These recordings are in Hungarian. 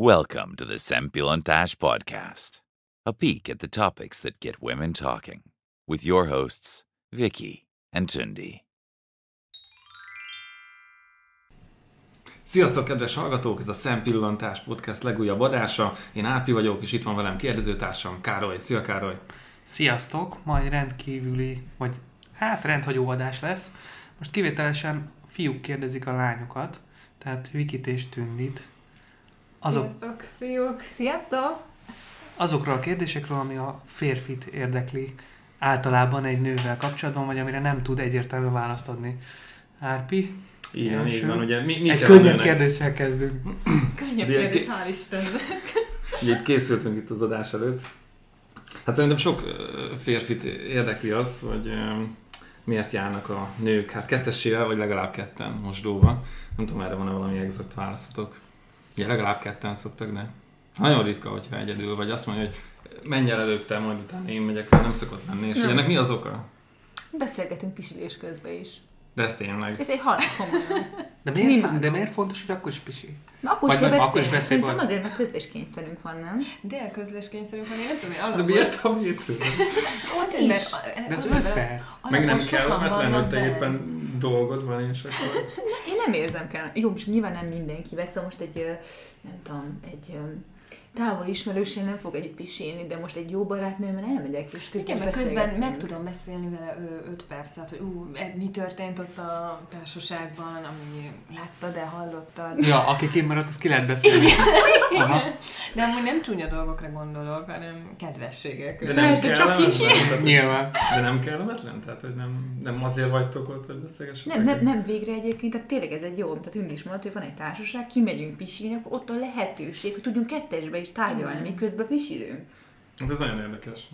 Welcome to the Sempilontash Podcast, a peek at the topics that get women talking, with your hosts, Vicky and Tundi. Sziasztok, kedves hallgatók! Ez a Szempillantás Podcast legújabb adása. Én Ápi vagyok, és itt van velem kérdezőtársam Károly. Szia Károly! Sziasztok! Mai rendkívüli, vagy hát rendhagyó adás lesz. Most kivételesen fiúk kérdezik a lányokat, tehát Vikit és Tündit. Azok, Sziasztok, fiúk! Sziasztok! azokról a kérdésekről, ami a férfit érdekli általában egy nővel kapcsolatban, vagy amire nem tud egyértelmű választ adni. Árpi? Van, így van. Ugye, mi, mi egy könnyű kérdéssel kezdünk. Könnyebb kérdés, hál' Istennek. Ugye itt készültünk itt az adás előtt. Hát szerintem sok férfit érdekli az, hogy miért járnak a nők, hát kettessével, vagy legalább ketten mosdóba. Nem tudom, erre van-e valami exakt válaszotok. Ugye legalább ketten szoktak, de nagyon ritka, hogyha egyedül vagy. Azt mondja, hogy menj el előtte, majd utána én megyek, nem szokott lenni. És Nem. ennek mi az oka? Beszélgetünk pisilés közben is. De ez tényleg. Ez egy halál komolyan. De Mi miért, már? de miért fontos, hogy akkor is pisi? Na, akkor Vagy is kell nem, akkor is beszélni. bocs. azért, mert közléskényszerünk van, nem? Délközlés kényszerünk van, én nem tudom, én De alapból... miért a vécő? Azért, is. mert- De alapból- 5 perc. Meg nem kellemetlen, hogy te éppen dolgod van, és akkor... Én nem érzem kell. Jó, most nyilván nem mindenki vesz, szóval most egy, nem tudom, egy távol ismerősén nem fog együtt pisilni, de most egy jó barátnőmmel elmegyek, és közben Igen, mert közben meg tudom beszélni vele 5 percet, hogy ú, e- mi történt ott a társaságban, ami láttad de hallottad. Ja, aki kimaradt, az ki lehet beszélni. Aha. De amúgy nem csúnya dolgokra gondolok, hanem kedvességekre. De nem Persze, csak is. Nyilván. De nem kellemetlen? Tehát, hogy nem, nem azért vagytok ott, hogy beszélgessetek? Nem, nem, nem végre egyébként, tehát tényleg ez egy jó, tehát Ündi is mondta, hogy van egy társaság, kimegyünk pisilni, akkor ott a lehetőség, hogy tudjunk kettesbe is tárgyalni, miközben pisilünk. Hát ez nagyon érdekes.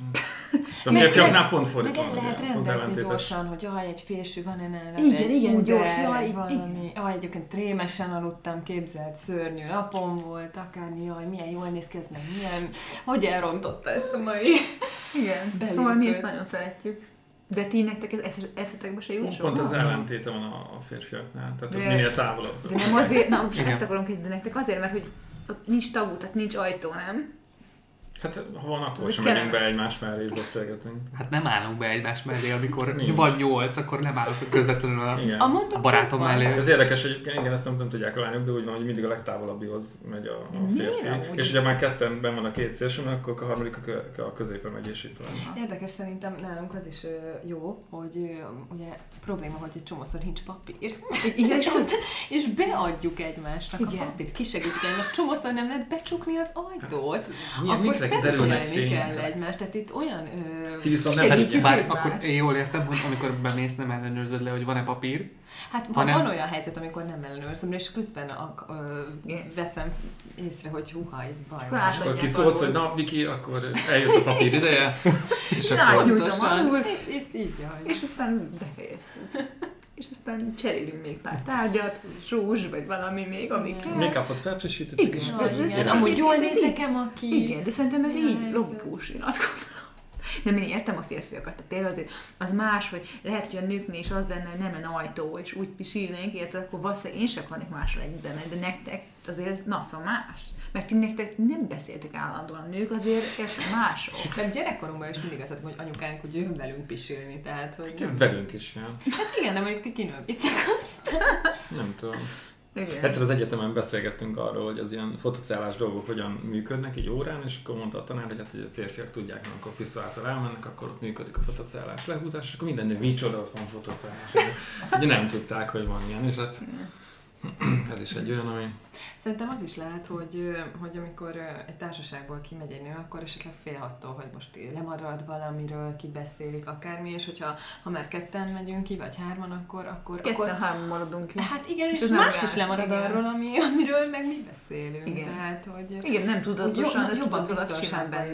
De a Meg- férfiaknál pont Meg fordítva. el van, lehet ugye, rendezni gyorsan, hogy jaj, egy fésű van -e nálam, Igen, egy igen, gyors, jaj, egy valami. igen. Jaj, egyébként trémesen aludtam, képzelt, szörnyű napom volt, akármi, jaj, milyen jól néz ki ez, meg milyen, hogy elrontotta ezt a mai Igen. Belépőt. Szóval mi ezt nagyon szeretjük. De ti nektek ez esz- eszetekbe se jut Pont, az ellentéte van a, a férfiaknál. Tehát De- minél távolabb. De nem azért, na most ezt akarom kérdezni, de nektek azért, mert hogy ott nincs tabu, tehát nincs ajtó, nem? Hát ha van, akkor Ez sem megyünk be egymás mellé és beszélgetünk. Hát nem állunk be egymás mellé, amikor Nincs. van 8, akkor nem állok közvetlenül a, Igen. A a barátom van. mellé. Ez érdekes, hogy igen, ezt nem, nem tudják a lányok, de úgy van, hogy mindig a legtávolabbihoz megy a, a Miért férfi. amúgy? És ugye már ketten ben van a két szélsőn, akkor a harmadik a, kö- a középen megy, és itt van. Érdekes szerintem nálunk az is jó, hogy ugye probléma, hogy egy csomószor nincs papír. Igen, és beadjuk egymásnak Igen. a papírt, kisegítjük egymást. Csomószor nem lehet becsukni az ajtót. Milyen, akkor mikre derülnek felügyelni kell egymást. Tehát itt olyan... Ö, Ti viszont nem, Segítjük. hát, Bár akkor én jól értem, hogy amikor bemész, nem ellenőrzöd le, hogy van-e papír. hát van, Hanem- van olyan helyzet, amikor nem ellenőrzöm, és közben a, ö, veszem észre, hogy húha, itt baj van. és akkor kiszólsz, hogy na, Viki, akkor eljött a papír ideje, és Na, akkor... nyújtom Pontosan. alul. Ezt így, jaj. És aztán befejeztük. És aztán cserélünk még pár tárgyat, rúzs, vagy valami még, ami Igen. kell. Make-upot felfrissítetek, Igen. ez- ez- igen. Amúgy jól néz nekem a ki. Igen, de szerintem ez Milyen így logikus, én azt gondolom. Nem, én értem a férfiakat, tehát tényleg azért az más, hogy lehet, hogy a nőknél is az lenne, hogy nem lenne ajtó, és úgy pisilnénk, illetve akkor valószínűleg én sem akarnék máshol együtt benni, de nektek azért, na, szóval más. Mert ti nektek nem beszéltek állandóan, a nők azért értem mások. Mert gyerekkorunkban is mindig azt mondtuk, hogy anyukánk úgy jön velünk pisilni, tehát hogy... Hát velünk is jön. Hát igen, de mondjuk ti kinővitek azt. Nem tudom. Igen. Egyszer az egyetemen beszélgettünk arról, hogy az ilyen fotocellás dolgok hogyan működnek egy órán, és akkor mondta a tanár, hogy hát hogy a férfiak tudják, hogy amikor piszolától elmennek, akkor ott működik a fotocellás lehúzás, és akkor minden nő, micsoda, ott van fotocellás. Ugye nem tudták, hogy van ilyen, és hát ez is egy olyan, ami... Szerintem az is lehet, hogy, hogy amikor egy társaságból kimegy egy nő, akkor esetleg fél attól, hogy most lemarad valamiről, kibeszélik akármi, és hogyha ha már ketten megyünk ki, vagy hárman, akkor... akkor, Ketten akkor hárman maradunk ki. Hát igen, És és, nem más is lemarad igen. arról, ami, amiről meg mi beszélünk. Igen. Tehát, hogy Igen, nem tudatosan, jobb, jobban biztonságban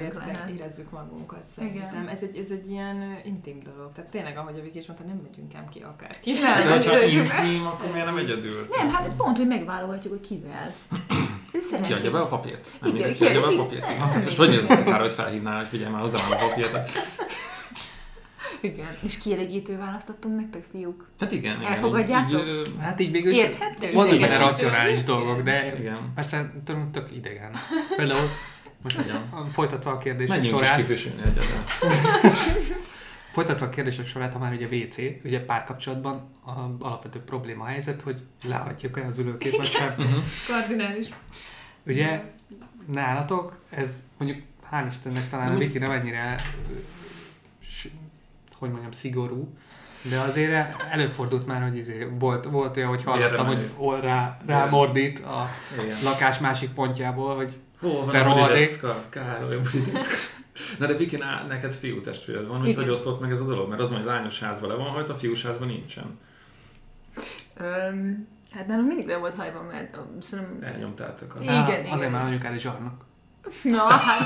érezzük, magunkat szerintem. Ez egy, ez egy ilyen intim dolog. Tehát tényleg, ahogy a Viki is mondta, nem megyünk ám ki akárki. Nem. De hogyha nem. intim, akkor miért nem egyedül? Nem, hát pont, hogy megválogatjuk, hogy kivel. Ki adja be a papírt? Nem Igen, ki adja be a papírt. Nem Hát, most hogy néz az a kár, hogy felhívnál, hogy figyelj már hozzá a papírt? Igen. És kielégítő választottunk nektek, fiúk. Hát igen. igen Elfogadjátok? Így, így, Hát így végül is Érthető? vannak benne racionális dolgok, de igen. persze tőlünk tök idegen. Például most Igen. folytatva a kérdések Menjünk is sorát, kipisilni egyedül. folytatva a kérdések sorát, ha már ugye WC, ugye párkapcsolatban a alapvető probléma a helyzet, hogy lehagyjuk el az ülőkét, vagy sem. Kardinális. Ugye nálatok ez mondjuk hál' Istennek talán a Nem, Viki nem ennyire hogy mondjam, szigorú, de azért előfordult már, hogy izé, volt, volt olyan, hogy hallottam, hogy rá, rá mordít a Igen. lakás másik pontjából, hogy Hol van a rohadék. Károly. Na de Viki, neked fiú testvéred van, hogy hogy osztott meg ez a dolog? Mert az hogy lányos házban le van hajt, a fiús házban nincsen. Öm, hát nálunk mindig le volt hajban, mert ö, szerintem... Elnyomtátok a... Igen, á, igen. azért már anyukád zsarnok. Na, hát...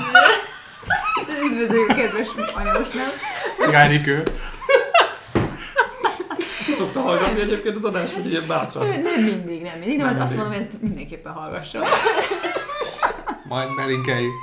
Üdvözöljük, kedves anyós, nem? Gárikő. Szokta hallgatni egyébként az adást, hogy ilyen bátran. Nem mindig, nem mindig, de Nem majd azt mindig. mondom, hogy ezt mindenképpen hallgassa. Majd belinkeljük.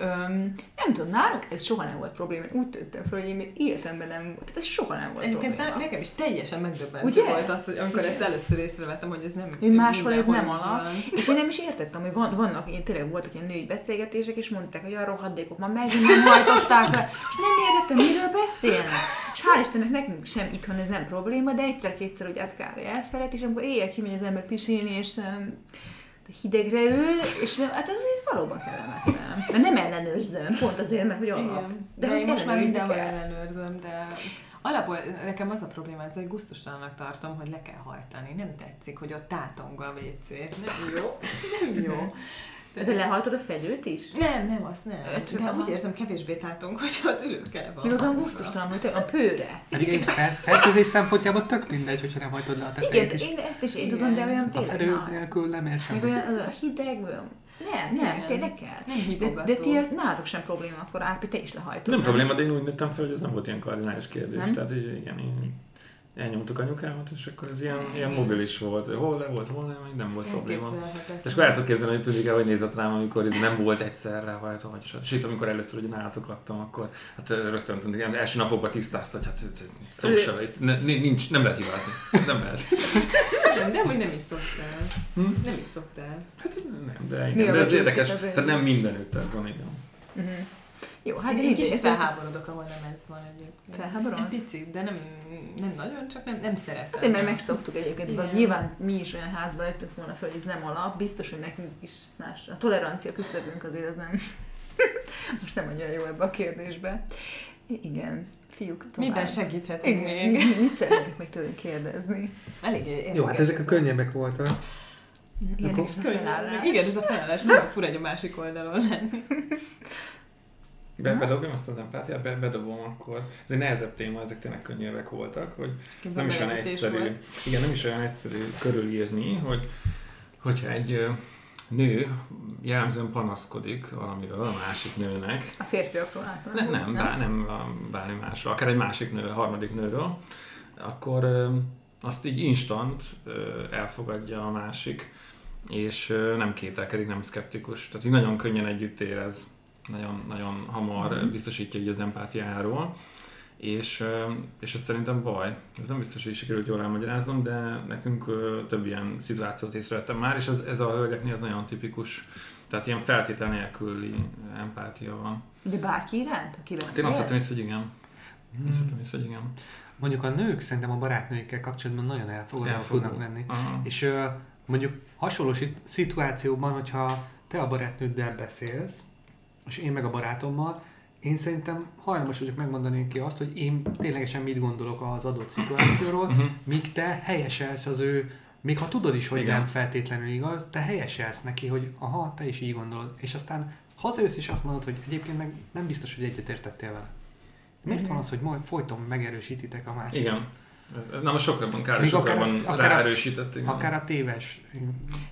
Öm, nem tudom, náluk ez soha nem volt probléma. Úgy tűntem fel, hogy én még életemben nem volt. Tehát ez soha nem volt Egyébként probléma. ne- nekem is teljesen megdöbbentő Ugye? volt az, hogy amikor Igen. ezt először észrevettem, hogy ez nem Hogy máshol ez nem alap. És én nem is értettem, hogy van, vannak, én tényleg voltak ilyen női beszélgetések, és mondták, hogy a rohadékok már megint nem hajtották le. És nem értettem, miről beszélnek. És hál' Istennek nekünk sem itthon ez nem probléma, de egyszer-kétszer úgy át kár elfelejt, és amikor éjjel kimegy az ember pisilni, és hidegre ül, és hát ez, ez valóban kellemetlen. De nem ellenőrzöm, pont azért, mert hogy alap. Igen. De, hogy én most már mindenhol ellenőrzöm, de alapból nekem az a probléma, hogy gusztustalannak tartom, hogy le kell hajtani. Nem tetszik, hogy ott tátong a WC. Nem jó. Nem jó. Te lehajtod a fedőt is? Nem, nem, azt nem. Csak De aha. úgy érzem, kevésbé tátunk, hogyha az ülőkkel van. Még azon gusztustalan, hogy a pőre. Pedig egy fer- fertőzés szempontjából tök mindegy, hogyha nem hajtod le a Igen, tetejét is. én ezt is én Igen. tudom, de olyan A tényleg fedő nagy. nélkül nem ér Még semmi. olyan az a hideg, olyan... Nem, nem, Igen. tényleg kell. Nem De, de ti ezt nálatok sem probléma, akkor Árpi, te is lehajtod. Nem probléma, de én úgy nőttem fel, hogy ez nem volt ilyen kardinális kérdés. Nem? Tehát így, igen, így elnyomtuk anyukámat, és akkor ez ilyen, ilyen mobilis volt. Hol le volt, hol nem, nem volt probléma. És akkor el tudod képzelni, hogy tudjuk hogy nézett rám, amikor ez nem volt egyszerre vagy sem. Sőt, amikor először ugye nálatok laktam, akkor hát rögtön tudni, első napokban tisztázta, hogy hát szó se, itt ne, nincs, nem lehet hibázni. Nem lehet. Nem, de hogy nem is szoktál. Hm? Nem is szoktál. Hát nem, de, igen, de ez vagy érdekes. Tehát nem mindenütt ez van, igen. Uh-huh. Jó, hát én mindegy, kicsit felháborodok, ahol nem ez van egyébként. Felháborol? Egy picit, de nem, nem nagyon, csak nem, nem szeretem. Azért, mert megszoktuk egyébként, Igen. vagy nyilván mi is olyan házban jöttünk volna fel, hogy ez nem alap, biztos, hogy nekünk is más. A tolerancia küszöbünk azért az nem, most nem annyira jó ebbe a kérdésbe. Igen, fiúk tovább. Miben segíthetünk Igen, még? mit szeretnék még tőlünk kérdezni? Eléggé érdekes. Jó, hát ezek a könnyebbek voltak. Akkor- ez a felállás. Igen, ez a felállás. Nagyon fura egy a másik oldalon lenni. Be, bedobjam azt az empátiát, be, bedobom akkor. Ez egy nehezebb téma, ezek tényleg könnyűek voltak, hogy ez nem is olyan egyszerű, volt. igen, nem is olyan egyszerű körülírni, hogy hogyha egy nő jellemzően panaszkodik valamiről a másik nőnek, A férfiakról ne, általában. nem, bár, nem bármi másról, akár egy másik nő, harmadik nőről, akkor ö, azt így instant ö, elfogadja a másik, és ö, nem kételkedik, nem szkeptikus. Tehát így nagyon könnyen együtt érez, nagyon, nagyon hamar Mhm. biztosítja így az empátiáról, és, és ez szerintem baj. Ez nem biztos, hogy sikerült jól elmagyaráznom, de nekünk több ilyen szituációt észrevettem már, és ez, ez a hölgyeknél az nagyon tipikus. Tehát ilyen feltétel nélküli empátia van. De bárki iránt, aki Hát beszél? én azt hittem észre, hogy igen. Hmm. Azt észre, hogy igen. Mondjuk a nők szerintem a barátnőikkel kapcsolatban nagyon elfogadóak Elfogó. tudnak lenni. Aha. És mondjuk hasonló szituációban, hogyha te a barátnőddel beszélsz, és én meg a barátommal, én szerintem hajlamos vagyok megmondani neki azt, hogy én ténylegesen mit gondolok az adott szituációról, Uh-huh. míg te helyeselsz az ő, még ha tudod is, hogy Igen. nem feltétlenül igaz, te helyeselsz neki, hogy aha, te is így gondolod. És aztán hazajössz és azt mondod, hogy egyébként meg nem biztos, hogy egyetértettél vele. Miért Mhm. van az, hogy majd folyton megerősítitek a másikat? Igen. Ez, na most sokakban kár, Még akár- sokakban akár a- téves.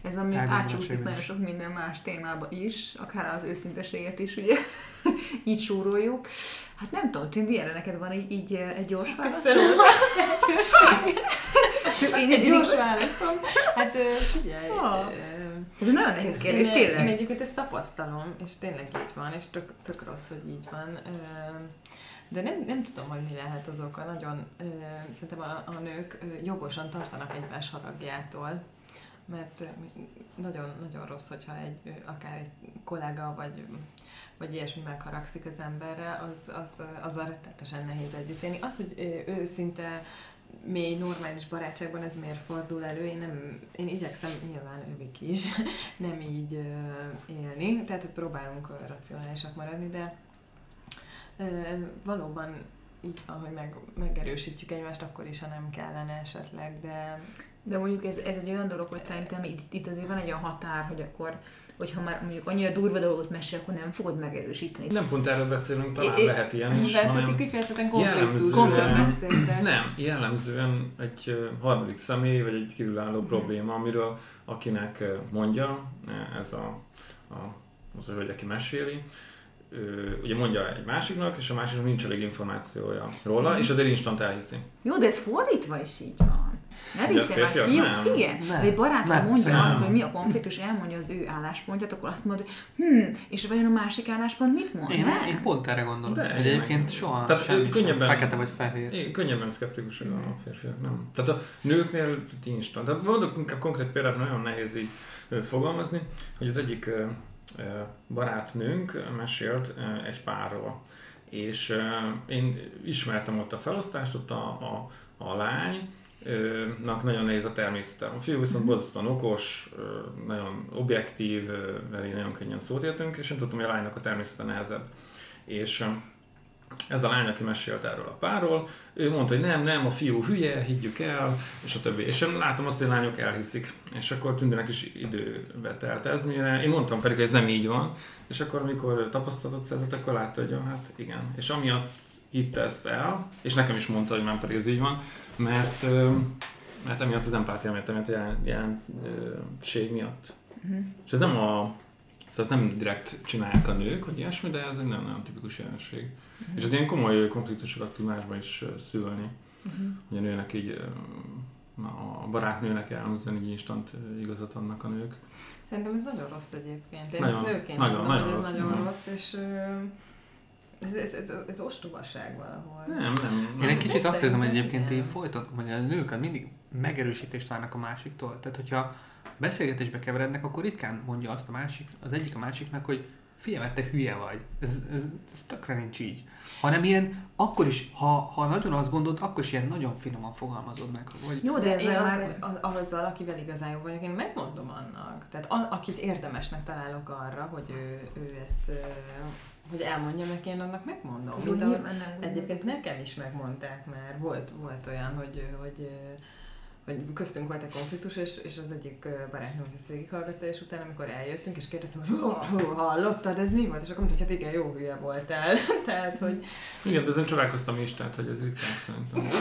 Ez átcsúszik végül nagyon sok minden más témába is, akár az őszinteséget is, ugye, így súroljuk. Hát nem tudom, Tündi, erre neked van így, így eh, egy gyors válasz? Köszönöm. Én, Egy én, gyors válaszom. Hát figyelj. Ö, Ez nagyon nehéz kérdés, én, Én tényleg. egyébként ezt tapasztalom, és tényleg így van, és tök, tök rossz, hogy így van. De nem, nem tudom, hogy mi lehet az oka. Nagyon, ö, szerintem a, a nők ö, jogosan tartanak egymás haragjától, mert ö, nagyon, nagyon rossz, hogyha egy, akár egy kollega vagy vagy ilyesmi megharagszik az emberre, az, az, az a rettetesen nehéz együtt élni. Az, hogy őszinte mély, normális barátságban ez miért fordul elő, én, nem, én igyekszem nyilván ők is nem így élni, tehát próbálunk racionálisak maradni, de valóban így van, hogy meg, megerősítjük egymást akkor is, ha nem kellene esetleg, de... De mondjuk ez, ez egy olyan dolog, hogy szerintem itt, itt azért van egy olyan határ, hogy akkor hogyha már mondjuk annyira durva dolgot mesél, akkor nem fogod megerősíteni. Nem pont erről beszélünk, talán É- lehet ilyen is, de tehát hanem így kifejezetten konfliktus jellemzően- beszéltek. nem, jellemzően egy harmadik személy, vagy egy kívülálló probléma, amiről akinek mondja, ez a, a az a hölgy, aki meséli, ő, ugye mondja egy másiknak, és a másiknak nincs elég információja róla, Mhm. és azért instant elhiszi. Jó, de ez fordítva is így van. Ne viccelj már, fiú. nem. Igen, Nem. de egy barátom Nem, mondja nem. azt, hogy mi a konfliktus, és elmondja az ő álláspontját, akkor azt mondod, hogy hm, és vajon a másik álláspont mit mond? Én, nem? én pont erre gondolom. De én egyébként meg- soha Tehát semmi könnyebben- fekete vagy fehér. Én könnyebben szkeptikusak a férfiak, nem. Tehát a nőknél instant. Tehát mondok inkább konkrét példát, nagyon nehéz így fogalmazni, hogy az egyik barátnőnk mesélt egy párról. És én ismertem ott a felosztást, ott a, a, a lány, nak nagyon nehéz a természete. A fiú viszont borzasztóan okos, nagyon objektív, így nagyon könnyen szót értünk, és én tudtam, hogy a lánynak a természete nehezebb. És ez a lány, aki mesélt erről a párról, ő mondta, hogy nem, nem, a fiú hülye, higgyük el, és a többi. És én látom azt, hogy a lányok elhiszik. És akkor Tündének is időbe telt ez, mire én mondtam pedig, hogy ez nem így van, és akkor, amikor tapasztalatot szerzett, akkor látta, hogy ja, hát igen. És amiatt hitte ezt el, és nekem is mondta, hogy már pedig ez így van, mert, mert emiatt az empátia miatt, emiatt a jelen, jelenség miatt. Mhm. És ez nem a Szóval ezt nem direkt csinálják a nők, vagy ilyesmi, de ez egy nem nagyon tipikus jelenség. És az ilyen komoly konfliktusokat tud másban is szülni. Hogy a nőnek így, a barátnőnek jellemzően így instant igazat adnak a nők. Szerintem ez nagyon rossz egyébként. Én Nagyon, ezt nőként nagyon, mondom, nagyon hogy ez rossz, nagyon igen. rossz, és ez, ez, ez, ez ostobaság valahol. Nem, nem. Én egy nem. kicsit azt érzem, hogy egyébként így folyton, hogy a nők mindig megerősítést várnak a másiktól. Tehát, hogyha beszélgetésbe keverednek, akkor ritkán mondja azt a másik, az egyik a másiknak, hogy figyelj, mert te hülye vagy. Ez, ez, ez tökre nincs így. Hanem ilyen, akkor is, ha, ha nagyon azt gondolod, akkor is ilyen nagyon finoman fogalmazod meg, hogy Jó, de De ez én már... az, azzal, akivel igazán jó vagyok, én megmondom annak. Tehát a, akit érdemesnek találok arra, hogy ő, ő ezt, hogy elmondja meg, én annak megmondom. Jó, Mint ahogy nem egyébként nekem is megmondták már. Volt, volt olyan, hogy, hogy, hogy köztünk volt egy konfliktus, és, és az egyik barátnőm ezt végighallgatta, és utána, amikor eljöttünk, és kérdeztem, hogy hú, hú, hallottad, ez mi volt? És akkor mondta, hogy hát igen, jó hülye voltál. Tehát, hogy Igen, de ezen csodálkoztam is, tehát hogy ez ritkán szerintem.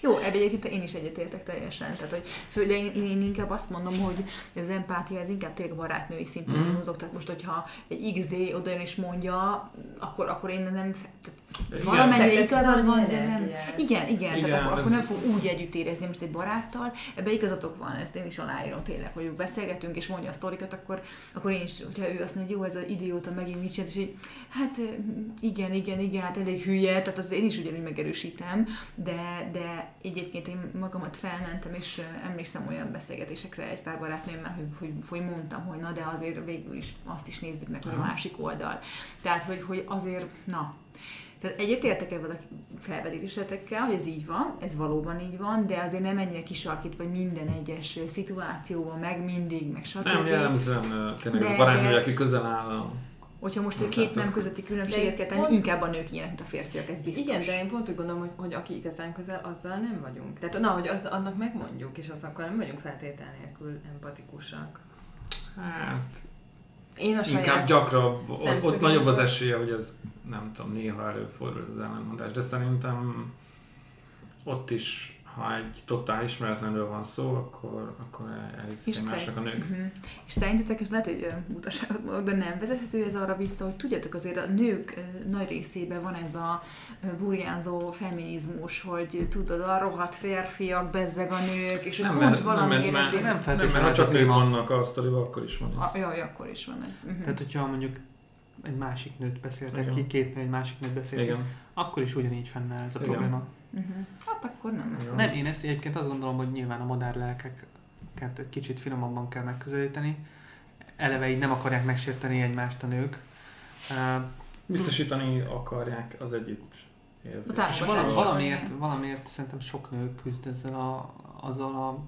Jó, egyébként én is egyetértek teljesen. Tehát, hogy főleg én, én inkább azt mondom, hogy az empátia ez inkább tényleg barátnői szinten mm. mozog. Tehát most, hogyha egy XZ oda és mondja, akkor, akkor én nem... Tehát. Valamennyire igazad van, de nem... energiát. Igen, igen, Igen, tehát akkor, ez- akkor nem fog úgy együtt érezni most egy baráttal. Ebbe igazatok van, ezt én is aláírom tényleg, hogy beszélgetünk és mondja a sztorikat, akkor, akkor én is, hogyha ő azt mondja, hogy jó, ez az idióta megint mit csinált, és így, hát igen, igen, igen, hát elég hülye, tehát az én is ugyanúgy megerősítem, de, de egyébként én magamat felmentem, és emlékszem olyan beszélgetésekre egy pár barátnőmmel, hogy, hogy, hogy mondtam, hogy na, de azért végül is azt is nézzük meg, hogy a másik oldal. Tehát, hogy, hogy azért, na, tehát egyetértek ebben a felvetésetekkel, hogy ez így van, ez valóban így van, de azért nem ennyire kisarkít, vagy minden egyes szituációban, meg mindig, meg stb. Nem, jellemzően tényleg a barátnő, de- aki közel áll a... Hogyha most Azt két nem közötti különbséget kell tenni, pont- inkább a nők ilyenek, mint a férfiak, ez biztos. Igen, de én pont úgy gondolom, hogy, hogy aki igazán közel, azzal nem vagyunk. Tehát na, hogy az, annak megmondjuk, és az akkor nem vagyunk feltétel nélkül empatikusak. Hát, Én a saját... inkább gyakrabb, ott, ott nagyobb az esélye, hogy ez nem tudom, néha előfordul ez az ellentmondás, de szerintem ott is, ha egy totál ismeretlenről van szó, akkor, akkor elhiszik És egymásnak a nők. Uh-huh. És szerintetek, és lehet, hogy mondok, de nem vezethető ez arra vissza, hogy tudjátok, azért a nők nagy részében van ez a burjánzó feminizmus, hogy tudod, a rohadt férfiak, bezzeg a nők, és hogy Nem, mert, nem, valamiért mert, ezért... nem nem, nem, mert ha csak nők vannak a sztoriban, akkor is van ez. A, jaj, akkor is van ez. Uh-huh. Tehát, hogyha mondjuk egy másik nőt beszéltek Igen. ki, két nő egy másik nőt beszélt Igen. akkor is ugyanígy fennáll ez a Igen. probléma. Uh-huh. Hát akkor nem. Igen. Nem, én ezt egyébként azt gondolom, hogy nyilván a madárlelkeket egy kicsit finomabban kell megközelíteni. Eleve így nem akarják megsérteni egymást a nők. Uh, Biztosítani akarják az együtt érzést. és valamiért, valamiért szerintem sok nő küzd ezzel a, azzal a,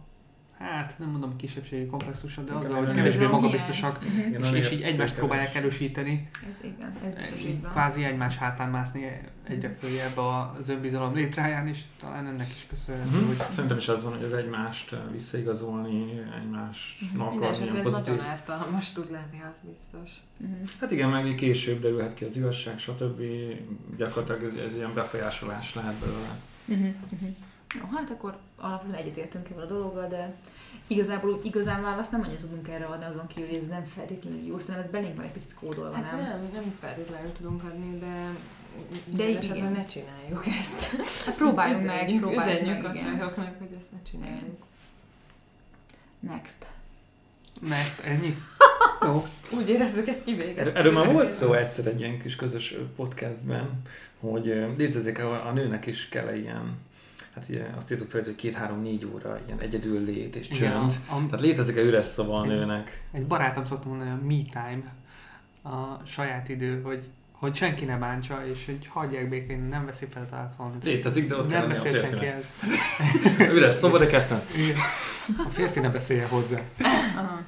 hát nem mondom kisebbségi komplexussal, de azzal, hogy kevésbé magabiztosak, és, és így egymást próbálják erősíteni, Ez igen, ez biztos így van. kvázi egymás hátán mászni egyre följebb az önbizalom létráján, és talán ennek is köszönhető, Mhm. hogy Szerintem is az van, hogy az egymást eh, visszaigazolni, egymásnak Minden adni ez pozitív. nagyon ártalmas tud lenni, az biztos. Uh-huh. Hát igen, meg később derülhet ki az igazság, stb. Gyakorlatilag ez, ez ilyen befolyásolás lehet belőle. Uh-huh. Jó, hát akkor alapvetően egyetértünk ebben a dologgal, de igazából igazán választ nem annyit tudunk erre adni, azon kívül, hogy ez nem feltétlenül jó, szerintem ez belénk van egy picit kódolva, Hát nem? nem, nem feltétlenül tudunk adni, de De de igen. ne csináljuk ezt. Hát próbáljunk meg, Üzenjük- próbáljunk üzenjük meg, a igen. csajoknak, hogy ezt ne csináljuk. Next. mert ennyi. Jó. Úgy érezzük, ezt kivégeztük. Er- Erről már volt szó egyszer egy ilyen kis közös podcastben, hogy létezik a, a nőnek is kell ilyen, hát ilyen, azt írtuk fel, hogy két-három-négy óra ilyen egyedül lét és Igen, csönd. a, a, Tehát létezik a üres szoba a Igen. nőnek. Egy barátom szokta mondani, a me time, a saját idő, hogy, hogy senki ne bántsa, és hogy hagyják békén, nem veszi fel a telefont. Létezik, de ott kell nem a beszél senki ez. Üres szoba, de ketten. Igen. A férfi ne beszélje hozzá. Aha.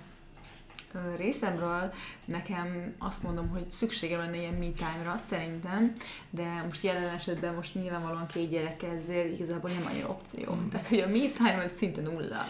Részemről nekem azt mondom, hogy szükségem lenne ilyen me time-ra, szerintem, de most jelen esetben most nyilvánvalóan két gyerekkel ezért igazából nem annyira opció. Tehát, hogy a me time az szinte nulla,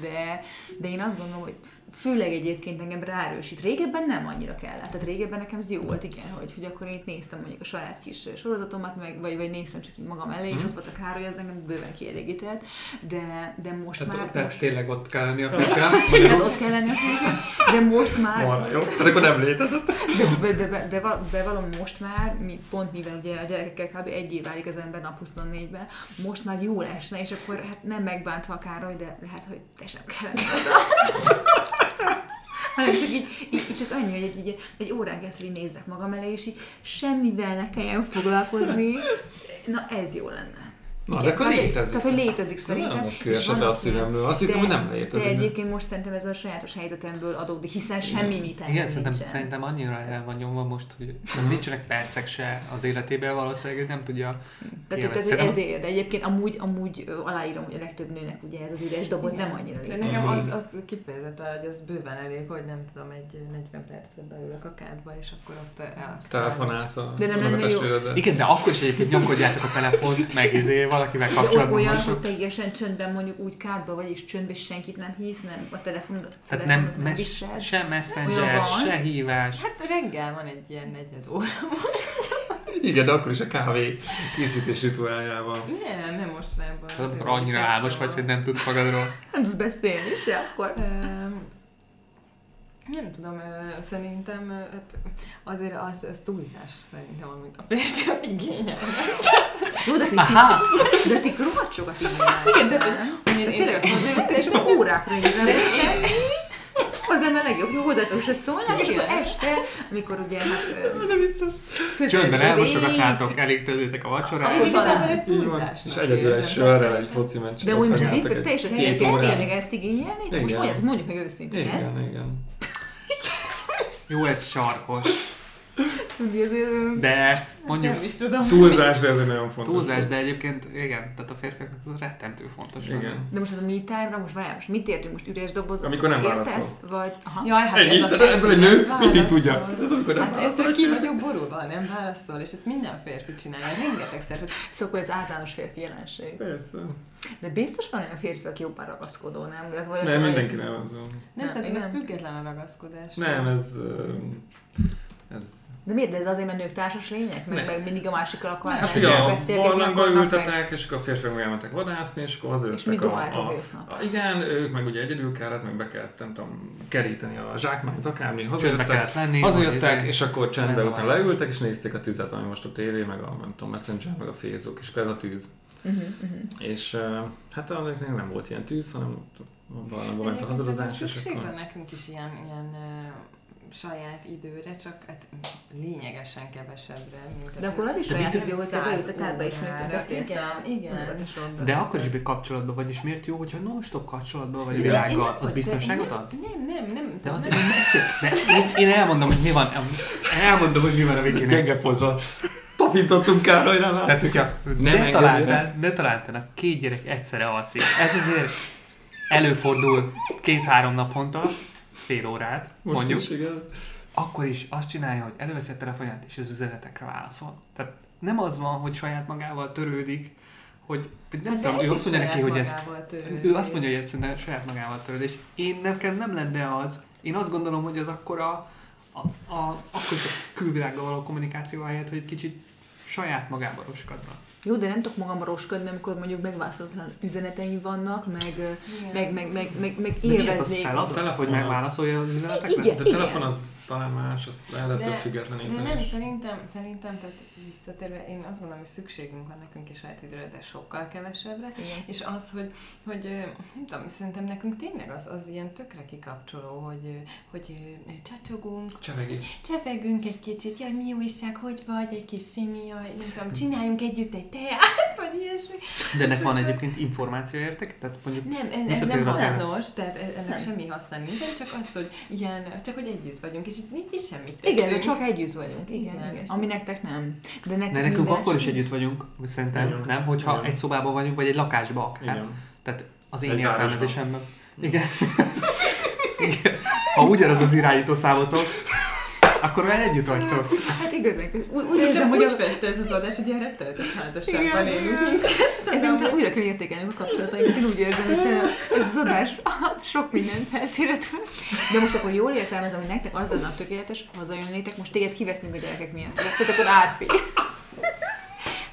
de, de én azt gondolom, hogy főleg egyébként engem ráerősít. Régebben nem annyira kellett. Tehát régebben nekem ez jó volt, igen, hogy, hogy akkor én itt néztem mondjuk a saját kis sorozatomat, meg, vagy, vagy néztem csak így magam elé, és Mhm. ott volt a Károly, ez engem bőven kielégített, de, de most már... Tehát, most, tényleg ott kell lenni a férfinak. tehát ott kell lenni a férfinak, de most már Volna jó. Tehát akkor nem létezett. de, de, de, de, de valami most már, mi, pont mivel ugye a gyerekekkel kb. egy év válik az ember nap 24-ben, most már jól esne, és akkor hát nem megbántva a Károly, de lehet, hogy te sem kellene. Hanem csak így, így, így, csak annyi, hogy egy, egy, egy órán keresztül így nézzek magam elé, és így semmivel ne kelljen foglalkozni. Na ez jó lenne. Na, de akkor tehát, létezik. Tehát, hogy létezik Ez szerintem. nem a vannak szívemből. Azt de- hittem, hogy nem De létezik. egyébként most szerintem ez a sajátos helyzetemből adódik, hiszen semmi mit Igen, szerintem, nincsen. szerintem annyira el van nyomva most, hogy nincsenek percek se az életében, valószínűleg nem tudja. Tehát, szerintem- ezért, de egyébként amúgy, amúgy aláírom, hogy a legtöbb nőnek ugye ez az üres doboz Igen. nem annyira De létezik. nekem az, az kifejezetten, hogy az bőven elég, hogy nem tudom, egy 40 percre beülök a kádba, és akkor ott relaxálok. Telefonálsz a De nem lenne jó. Igen, de akkor is egyébként nyomkodjátok a telefont, meg izé, valakivel kapcsolatban olyan, vagytok. hogy teljesen csöndben mondjuk úgy kádba vagy, és csöndben senkit nem hívsz, nem a telefonod, Tehát nem, nem mes, visel. se messenger, se hívás. Hát reggel van egy ilyen negyed óra. Igen, de akkor is a kávé készítés rituáljával. Nem, nem mostanában. Amikor Tényleg annyira álmos vagy, hogy nem tudsz magadról. Nem tudsz beszélni se akkor. Nem tudom, szerintem hát azért az, az túlzás szerintem, amit a férfiak igényel. Jó, de ti, Aha! ti, de ti rohadt sokat igényelnek. Igen, de- nem? Én, én, tényleg azért, és akkor órákra igazán. Az lenne a legjobb, hogy hozzátok se szólnál, és akkor este, amikor ugye hát... De vicces. Csöndben elmosogatnátok, elég tezőtek a vacsorát. Akkor igazából talán- ez túlzásnak És egyedül egy sörrel egy foci meccset. De úgy most megnyertek vicc, egy teljesen órán. tényleg ezt igényelni? Most mondjuk meg őszintén ezt. Igen, igen. Jó, ez sarkos. Tudni azért... De mondjuk Nem is tudom. Túlzás, de ez egy nagyon fontos. túlzás, de egyébként igen, tehát a férfiaknak ez rettentő fontos. lenne. Igen. De most az a me time-ra, most várjál, most mit értünk? Most üres doboz? Amikor nem értesz? válaszol. Vagy... Aha. Jaj, hát Ennyi, ez a tehát ebből egy nő mindig tudja. Ez amikor nem Hát válaszol, ki vagyok borulva, nem válaszol, és ezt minden férfi csinálja, rengetegszer, Szóval ez általános férfi jelenség. Persze. De biztos van olyan férfi, aki jobban ragaszkodó, nem? Vagy- Nem, mindenki nem az. nem, Nem, szerintem ez független a ragaszkodás. Nem, ez... Ez... De miért? De ez azért, mert nők társas lények? Meg, meg mindig a másikkal akarnak Hát ugye a barlangba akarnak, meg- ültetek, és akkor a férfiak meg elmentek vadászni, és akkor És hazajöttek mi a, a, a, Igen, ők meg ugye egyedül kellett, meg be kellett, nem tudom, keríteni a zsákmányt, akármi, hazajöttek, lenni. hazajöttek, hogy és akkor csendben Nem után leültek, és nézték a tüzet, ami most a tévé, meg a nem tudom, Messenger, meg a Facebook, és akkor ez a tűz. Uh-huh, uh-huh. És hát a nem volt ilyen tűz, hanem barlangba ment a és szükség van nekünk is ilyen, ilyen saját időre, csak hát lényegesen kevesebbre. Mint De akkor az is mit- idő, hogy te beülsz a kádba és mondjuk órára. beszélsz a Igen, igen. De akkor is kapcsolatban vagy, és miért jó, hogyha non-stop kapcsolatban vagy a világgal? én- Az biztonságot nem- ad? Nem, nem, nem. De az nem, én messze. De én, én elmondom, hogy mi van. Elmondom, hogy mi van a végén. Gyenge pontra tapintottunk Károly, nem Tehát, látszik. hogyha Nem ne találtál, ne találtál, a két gyerek egyszerre alszik. Ez azért előfordul két-három naponta, fél órát, Most mondjuk. is, igen. akkor is azt csinálja, hogy előveszi a telefonját, és az üzenetekre válaszol. Tehát nem az van, hogy saját magával törődik, hogy nem Hát tudom, ő azt mondja neki, saját hogy ez, magával törődik. ő azt mondja, hogy ez szerintem saját magával törőd, és én nekem nem lenne az, én azt gondolom, hogy az akkor a, a, a, akkor a külvilággal való kommunikáció helyett, hogy egy kicsit saját magába roskadna. Jó, de nem tudok magam roskodni, amikor mondjuk megválaszolatlan üzeneteim vannak, meg, Igen. meg, meg, meg, meg, meg De élveznék. feladod, telefon hogy megválaszolja az üzenetekre? Igen. De a telefon az talán más, azt lehet ettől De- függetleníteni. De nem, szerintem, szerintem, tehát visszatérve, én azt gondolom, hogy szükségünk van nekünk is saját időre, de sokkal kevesebbre. Igen. És az, hogy, hogy nem tudom, szerintem nekünk tényleg az, az ilyen tökre kikapcsoló, hogy, hogy csacsogunk, Csevegés. csevegünk egy kicsit, jaj, mi újság, hogy vagy, egy kis simi, jaj, nem tudom, csináljunk együtt egy teát, vagy ilyesmi. De ennek van egyébként információ értek? Tehát mondjuk Nem, ez, ez nem hasznos, tehát e- ennek Nem. semmi haszna nincsen, csak az, hogy ilyen, csak hogy együtt vagyunk, és itt, is semmit teszünk. Igen, csak együtt vagyunk, igen, Igen, igen. Ami nektek nem. De nektek De nekünk akkor is együtt vagyunk, szerintem, Igen. nem? Hogyha Igen. egy szobában vagyunk, vagy egy lakásban akár. Igen. Tehát az én Egy értelmezésemben. Igen. Igen. Ha ugyanaz az irányító számotok, akkor már együtt vagytok. Hát igazán, úgy, úgy érzem, hogy úgy a, festő ez az adás, hogy ilyen rettenetes házasságban élünk mindketten. ezért utána újra kell értékelni a kapcsolatainkat. Én úgy érzem, hogy ez az adás sok minden felszínet vett. De most akkor jól értelmezem, hogy nektek az lenne a tökéletes, hazajönnétek, most téged kiveszünk a gyerekek miatt. Tehát akkor átpé.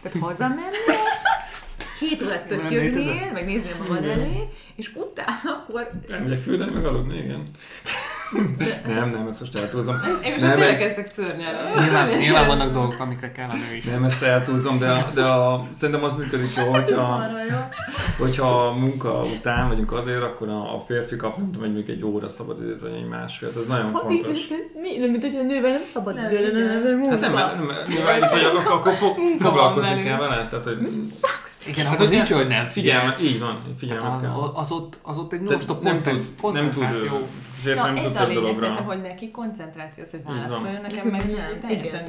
Tehát hazamennél, két órát pöttyögnél, meg néznél magad elé, és utána akkor Elmegyek fürdeni, meg aludni, igen. nem, nem, ezt most eltúlzom. Én most Nem, tényleg kezdek szörnyelni. Nyilván, nyilván vannak dolgok, amikre kell a nő is. Nem, ezt eltúlzom, de, a, de a, szerintem az működik jó, hogyha, hogyha a munka után vagyunk azért, akkor a, a férfi kap, nem tudom, hogy még egy óra szabad időt, vagy egy másfél. Ez nagyon fontos. Mi? Nem, mint hogy a nővel nem szabad Nem, idő lenne, mert munka. Hát nem, nem, nem, nyilván, itt, hogy akkor, akkor fog, Munka foglalkozni van kell velünk. vele, tehát hogy Igen, Hát, hogy nincs, hogy nem figyelmet, figyelsz. így van, figyelmet kell. az, ott, az ott egy non-stop nem tud, nem tud, férfi Na, ez a lényeg szerintem, hogy neki koncentráció, hogy válaszoljon nekem, meg nem. teljesen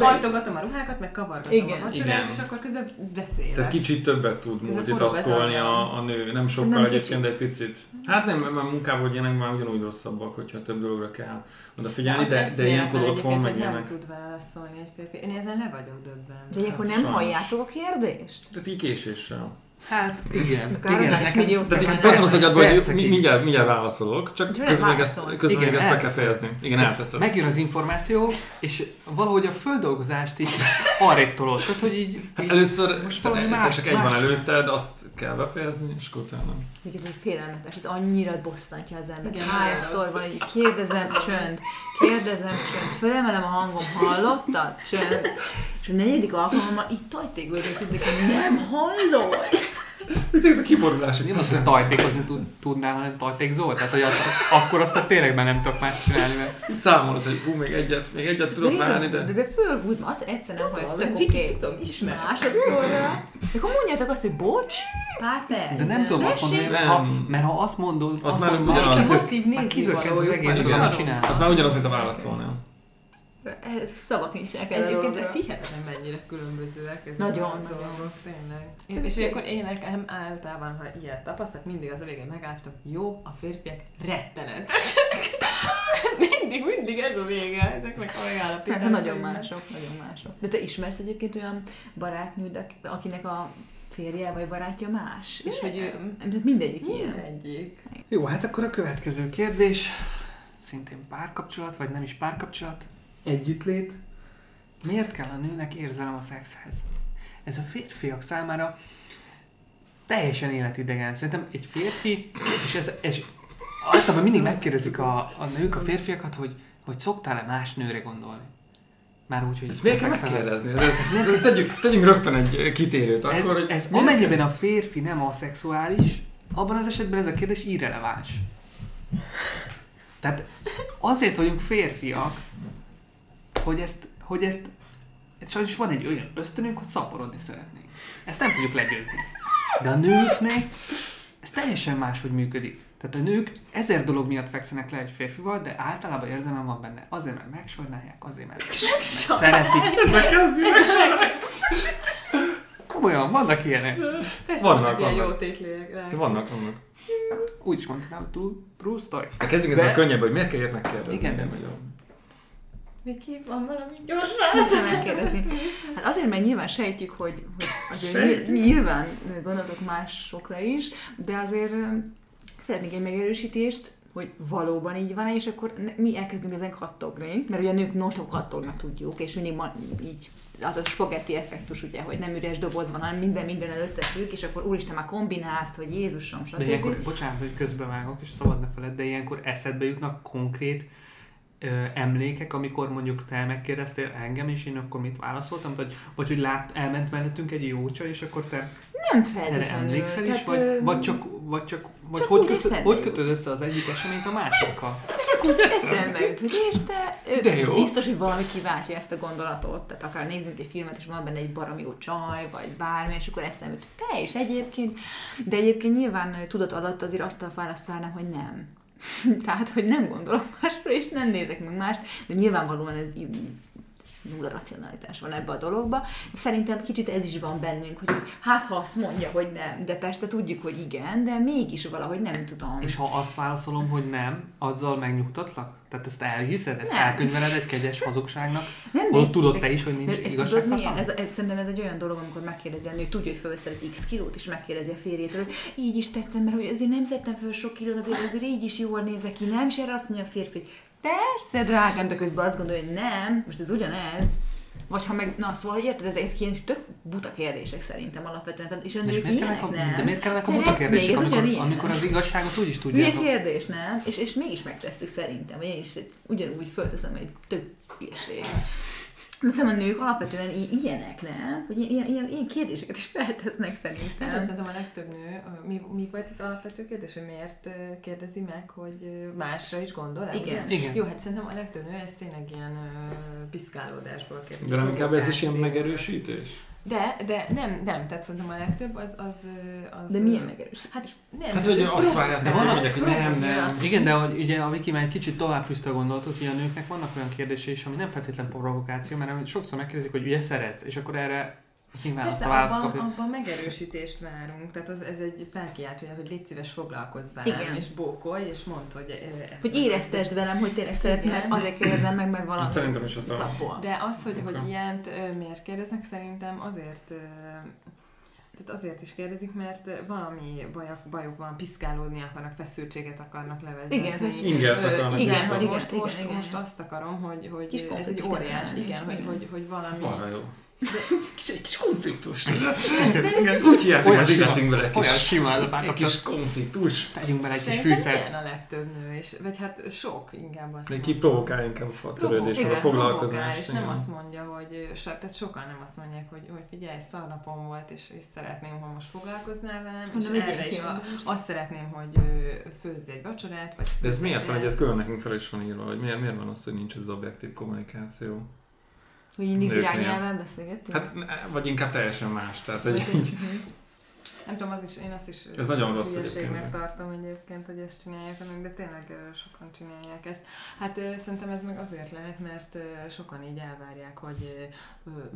hajtogatom a ruhákat, meg kavargatom a vacsorát, és akkor közben beszélek. Tehát kicsit többet tud multitaskolni a, a nő, nem sokkal Nem egyébként, de kicsit. egy picit. Hát nem, mert munkában, ilyenek már ugyanúgy rosszabbak, hogyha több dologra kell odafigyelni, de, de ilyenkor otthon meg hogy nem ilyenek. tud válaszolni egy. Én ezen le vagyok döbben. De ilyenkor nem Sajnos. halljátok a kérdést? Tehát így késéssel. Hát igen. Károly igen, nekem- még jó Tehát ott van az agyadban, hogy mindjárt, mindjárt válaszolok, csak Csak közben még ezt, közben még Igen, ezt be kell fejezni. Igen, elteszed. Megjön az információ, és valahogy a földolgozást is arrébb tolod. Tehát, hogy így... Hát először, Most valami más- csak egy van előtted, azt kell befejezni, és akkor utána. Ugye ez félelmetes, ez annyira bosszantja az ember. Igen, Hányszor van, hogy kérdezem, csönd, kérdezem, csönd, fölemelem a hangom, hallottad? Csönd. És a negyedik alkalommal itt tajtékbőzött, hogy nem hallod. Mit ez a kiborulás? Nem azt, hogy tajtékozni tud, tudnál, hanem tajtékzol. Tehát, hogy az, akkor azt tényleg már nem tudok más csinálni, mert Itt számolod, hogy hú, még egyet, még egyet tudok várni, de... de, de fölhúzom, azt egyszer nem mert tök oké. tudom, ismerem. Másodszorra. De akkor mondjátok azt, hogy bocs, pár perc. De nem tudom azt mondani, mert ha, mert ha azt mondod, Az azt már mondod, már már kizökkent az egész, van, hogy Igen. mit Saron. csinál. Az már ugyanaz, mint a válaszolnál. Ez szavak nincsenek erre a Egyébként ez hihetetlen mennyire különbözőek ezek Nagyon, a nagyon. dolgok, tényleg. Én, és akkor én nekem általában, ha ilyet tapasztalok, mindig az a végén megálltam, jó, a férfiak rettenetesek. mindig, mindig ez a vége ezeknek a megállapításoknak. hát nagyon mások, nagyon mások. De te ismersz egyébként olyan barátnőd, ak- akinek a férje vagy barátja más? És hogy ő, mindegyik ilyen. Mindegyik. Jó, hát akkor a következő kérdés, szintén párkapcsolat, vagy nem is párkapcsolat, együttlét. Miért kell a nőnek érzelem a szexhez? Ez a férfiak számára teljesen életidegen. Szerintem egy férfi, és ez, ez általában mindig megkérdezik a, a nők a férfiakat, hogy, hogy szoktál-e más nőre gondolni? Már úgy, hogy... Ezt miért kell megkérdezni? Ez- ez- ez- Tegyünk, tegyünk rögtön egy kitérőt. Ez, Akkor, hogy ez amennyiben a férfi nem aszexuális, abban az esetben ez a kérdés irreleváns. Tehát azért vagyunk férfiak, hogy ezt, hogy ezt, ez sajnos van egy olyan ösztönünk, hogy szaporodni szeretnénk. Ezt nem tudjuk legyőzni. De a nőknek ez teljesen máshogy működik. Tehát a nők ezer dolog miatt fekszenek le egy férfival, de általában érzelem van benne. Azért, mert megsajnálják, azért, mert, szeretik. Ezzel kezdjük. Komolyan, vannak ilyenek. Persze, Vannak, vannak, ilyen vannak. jó tétliek. Vannak, vannak. Úgy is mondtam, true, true story. De kezdjünk De- ezzel könnyebb, hogy miért kell ilyet megkérdezni. Igen. Nagyon. Viki, van valami gyors válasz? megkérdezni? Hát azért, mert nyilván sejtjük, hogy, hogy azért Sejtjük. nyil- nyilván gondoltok másokra is, de azért szeretnék egy megerősítést, hogy valóban így van és akkor mi elkezdünk ezen kattogni, mert ugye a nők non kattognak tudjuk, és mindig ma, így az a spagetti effektus, ugye, hogy nem üres doboz van, hanem minden mindennel összefügg, és akkor úristen már kombinálsz, hogy Jézusom, De stb. ilyenkor, bocsánat, hogy közbevágok, és szabad ne feled, de ilyenkor eszedbe jutnak konkrét ö, emlékek, amikor mondjuk te megkérdeztél engem, és én akkor mit válaszoltam, vagy, vagy hogy lát, elment mellettünk egy jócsa, és akkor te nem erre emlékszel is, vagy, ö, vagy csak, vagy csak, vagy csak hogy, hogy kötöd össze az egyik eseményt a másikkal? Csak úgy eszembe jut, hogy és te, De jó. biztos, hogy valami kiváltja ezt a gondolatot, tehát akár nézzünk egy filmet, és van benne egy baromi jó csaj, vagy bármi, és akkor eszembe jut, te is egyébként, de egyébként nyilván tudat alatt azért azt a választ várnám, hogy nem. Tehát, hogy nem gondolok másra, és nem nézek meg mást, de nyilvánvalóan ez nulla racionalitás van ebbe a dologba. Szerintem kicsit ez is van bennünk, hogy hát ha azt mondja, hogy nem, de persze tudjuk, hogy igen, de mégis valahogy nem tudom. És ha azt válaszolom, hogy nem, azzal megnyugtatlak? Tehát ezt elhiszed? Ezt Nem. elkönyveled egy kegyes hazugságnak? nem Holott tudod te is, hogy nincs tudod milyen? Ez, ez, szerintem ez egy olyan dolog, amikor megkérdezi a nő, tudja, hogy felszedett x kilót, és megkérdezi a férjétől, hogy így is tetszem, mert hogy azért nem szedtem föl sok kilót, azért, azért így is jól nézek ki, nem? És erre azt mondja a férfi, persze, drágám, de közben azt gondolja, hogy nem, most ez ugyanez. Vagy ha meg, na szóval, hogy érted, ez, ez ilyen tök buta kérdések szerintem alapvetően. És nők miért ilyenek a, nem. de miért kellenek a buta még, kérdések, ez amikor, ugyanilyen. amikor az igazságot úgy is tudjátok? kérdés, nem? És, és mégis megtesszük szerintem, vagy én is ugyanúgy fölteszem egy tök hülyeség. De szerintem a nők alapvetően i- ilyenek, nem? Hogy ilyen, ilyen, ilyen kérdéseket is feltesznek szerintem. Tudom, szerintem a legtöbb nő, mi, mi volt az alapvető kérdés, hogy miért kérdezi meg, hogy másra is gondol Igen. Igen. Jó, hát szerintem a legtöbb nő ez tényleg ilyen piszkálódásból kérdezi. De nem inkább ez is ilyen megerősítés? De, de nem, nem, tehát szerintem a legtöbb az... az, az De milyen megerősítés? Hát nem. Hát, hogy azt várják, De van- mondják, hogy nem, nem. Igen, de hogy ugye a Viki már egy kicsit tovább fűzte a gondolatot, hogy a nőknek vannak olyan kérdései is, ami nem feltétlen provokáció, mert sokszor megkérdezik, hogy ugye szeretsz, és akkor erre nyilván Persze, abban, kapja. abban megerősítést várunk, tehát az, ez egy felkiáltója, hogy légy szíves foglalkozz velem, Igen. és bókolj, és mondd, hogy... ö, ezt Hogy éreztesd velem, hogy tényleg szeretsz, mert azért kérdezem meg, mert valami. Szerintem is az a- Kapol. De az, hogy, hogy ilyent ö, miért kérdeznek, szerintem azért, ö, tehát azért is kérdezik, mert valami bajok, bajuk van, piszkálódni akarnak, feszültséget akarnak levezetni. Igen, Ingert akarnak igen, vissza. hogy Igen, most, igen, most, igen. most azt akarom, hogy, hogy Kis ez egy óriás, kell igen, hogy, hogy, hogy valami... Marha jó. Kis, egy kis konfliktus. Igen, Úgy hiányzik Olyan az sima. életünkből egy Olyan kis, sima ez a egy kis konfliktus. Tegyünk bele egy kis Szerintem fűszert. ilyen a legtöbb nő, és, vagy hát sok inkább azt De mondom. ki provokál inkább a törődés, Igen, a foglalkozás. és nem azt mondja, hogy, tehát sokan nem azt mondják, hogy, hogy figyelj, szarnapom volt, és, és szeretném, ha most foglalkoznál velem, és erre is a, azt szeretném, hogy főzz egy vacsorát, vagy De ez miért van, hogy ez külön nekünk fel is van írva, hogy miért, miért van az, hogy nincs ez az objektív kommunikáció? Hogy mindig Nőknél. irányelven beszélgetünk? Hát, vagy inkább teljesen más, tehát hogy így, Nem tudom, az is, én azt is Ez nagyon rossz hülyeségnek egyébként. tartom egyébként, hogy ezt csinálják de tényleg sokan csinálják ezt. Hát szerintem ez meg azért lehet, mert sokan így elvárják, hogy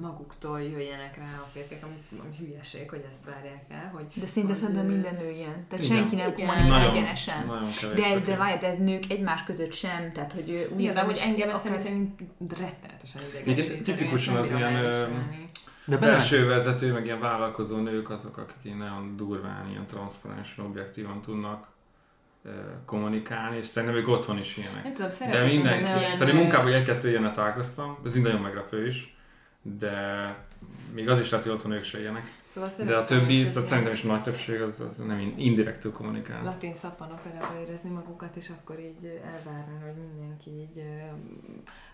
maguktól jöjjenek rá a férfiak, ami, ami hülyeség, hogy ezt várják el, hogy De szinte hogy, szerintem minden nő ilyen. Tehát Igen. senki nem kommunikál egyenesen. nagyon. De ez, de várj, ez nők egymás között sem, tehát hogy ő úgy Igen, hogy engem ezt akár- szerint rettenetesen Igen, idegesíteni. tipikusan az ilyen. De belső vezető, meg ilyen vállalkozó nők azok, akik ilyen nagyon durván, ilyen transzparensen, objektívan tudnak kommunikálni, és szerintem ők otthon is ilyenek. Nem tudom, De mindenki. ilyen, Tehát én munkában egy-kettő ilyenet találkoztam, ez így nagyon meglepő is, de még az is lehet, hogy otthon ők se ilyenek. Szóval De a többi, tehát szerintem is nagy többség az, az nem in- indirektül kommunikál. latin szappanoperába érezni magukat, és akkor így elvárni, hogy mindenki így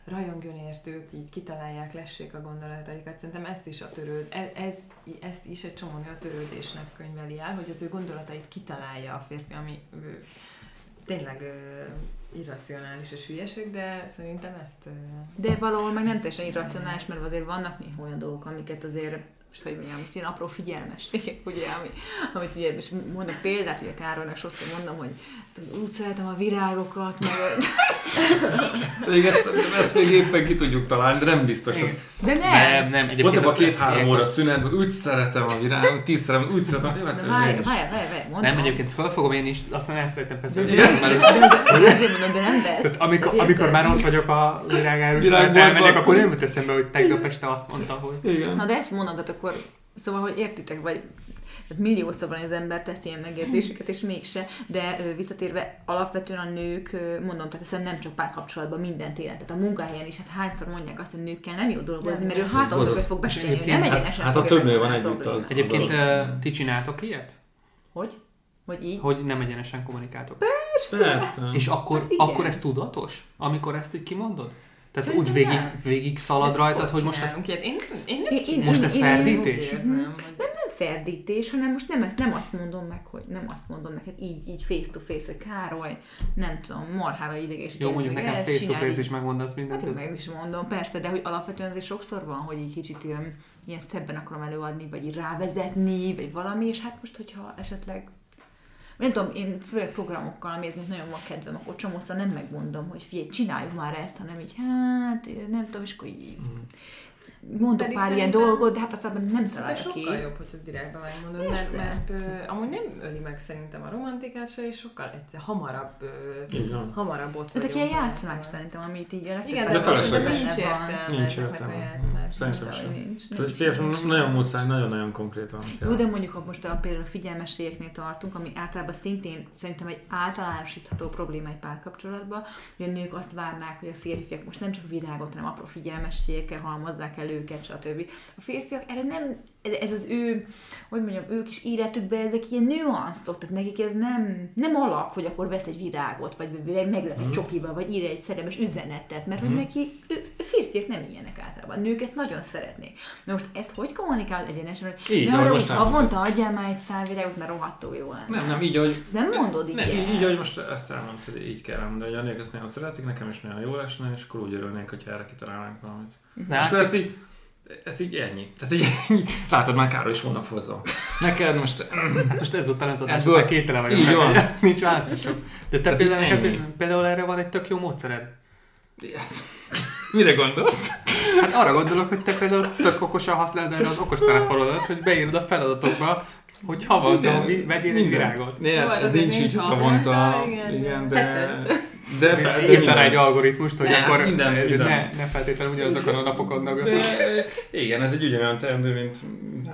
rajongjon értük, így kitalálják, lessék a gondolataikat. Szerintem ezt is a törőd, ez, ez, ezt is egy csomó a törődésnek könyveli el, hogy az ő gondolatait kitalálja a férfi, ami ö, tényleg ö, irracionális és hülyeség, de szerintem ezt... ö, De valahol meg nem teljesen irracionális, mert azért vannak néha olyan dolgok, amiket azért most hogy mondjam, most ilyen apró figyelmességek, ugye, ami, amit ugye, és mondok példát, ugye Károlynak sokszor mondom, hogy úgy szeretem a virágokat, meg, Még ezt, ezt még éppen ki tudjuk találni, de nem biztos. Igen. de nem. Nem, nem, egyébként a két-három óra szünetben, úgy szeretem a virágot, tíz szeretem, úgy szeretem, jó, hát várj, várj, várj. Nem, egyébként felfogom én is, aztán elfelejtem persze. De, de, de, értem de, elő. de, de, azért mondom, de nem vesz. Tehát amikor, amikor már ott vagyok a virágárus, Virágboltban, elmegyek, akkor nem jut eszembe, hogy tegnap este azt mondta, hogy Igen. Na de ezt mondom, tehát akkor, szóval, hogy értitek, vagy milliószor van az ember tesz ilyen megértéseket, és mégse, de visszatérve alapvetően a nők, mondom, tehát hiszem nem csak párkapcsolatban, minden téren, tehát a munkahelyen is, hát hányszor mondják azt, hogy nőkkel nem jó dolgozni, Nem. mert ő mögött az- fog beszélni, nem hát- egyenesen hát ha fogja több nő van a együtt, az- Egyébként ti csináltok ilyet? Hogy? Hogy így? Hogy nem egyenesen kommunikáltok. Persze. És akkor, Hát igen. akkor ez tudatos? Amikor ezt így kimondod? Tehát Szerintem úgy végig, nem. végig szalad rajtad, hogy most ezt... Én, én nem Én- csinálom. Most ez én- ferdítés? Hogy- nem ferdítés, hanem most nem, ezt, nem azt mondom meg, hogy nem azt mondom neked így, így face to face, hogy Károly, nem tudom, marhára ideges. Jó, mondjuk nekem face to face is megmondasz mindent. Hát ez- meg is mondom, persze, de hogy alapvetően azért sokszor van, hogy így kicsit ilyen, ilyen szebben akarom előadni, vagy így rávezetni, vagy valami, és hát most, hogyha esetleg nem tudom, én főleg programokkal, amihez még nagyon van kedvem, akkor csomószor nem megmondom, hogy figyelj, csináljuk már ezt, hanem így, hát, nem tudom, és akkor így mondok Pedig pár ilyen dolgot, de hát aztán nem találja ki. sokkal jobb, hogyha direktben megmondod, mert, mert ö, amúgy nem öli meg szerintem a romantikát se, és sokkal egyszer hamarabb, van. hamarabb ott Ezek ilyen játszmák szerintem, amit így a Igen, De de, nincs értelme Nincs értelme. Szerintem Szóval sem. nincs. Nagyon muszáj, nagyon-nagyon konkrétan. Jó, de mondjuk, ha most a, például a figyelmességeknél tartunk, ami általában szintén szerintem egy általánosítható probléma egy párkapcsolatban, hogy a nők azt várnák, hogy a férfiak most nem csak virágot, hanem apró figyelmességekkel halmozzák el őket, stb. A férfiak erre nem, ez az ő, hogy mondjam, ők is életükben ezek ilyen nüanszok, tehát nekik ez nem, nem alap, hogy akkor vesz egy virágot, vagy meglep egy csokival, vagy ír egy szerelmes üzenetet, mert hogy neki, ő, férfiak nem ilyenek általában. Nők ezt nagyon szeretnék. Na most ezt hogy kommunikál egyenesen, hogy Így, ne arra, most havonta adjál már egy szál virágot, mert rohadtul jó lenne. Nem, nem, így, ahogy... Ezt nem mondod így. Nem, így, így, ahogy most ezt elmondtad, így kell elmondani, hogy a nők ezt nagyon szeretik, nekem is nagyon jó lesne, és akkor úgy örülnénk, hogyha erre kitalálnánk valamit. Na, És akkor ezt így, ezt így ennyi. Tehát így, így látod, már Károly is volna hozza. Neked most... Hát most ezután az adás, Ebből- kétele vagyok. Így van. Nincs választásom. De te például, neked, például erre van egy tök jó módszered. Mire gondolsz? Hát arra gondolok, hogy te például tök okosan használod erre az okostelefonodat, hogy beírod a feladatokba, hogy havonta vegyél egy virágot. Nem, Jó, hát ez nincs nincs így havonta. igen, Igen, de- de... De, de, de Írtál rá egy minden. algoritmust, hogy Ne, akkor minden, ez minden. Ne, ne feltétlenül ugyanazokon a napokon De, dolgozunk. igen, ez egy ugyanolyan teendő, mint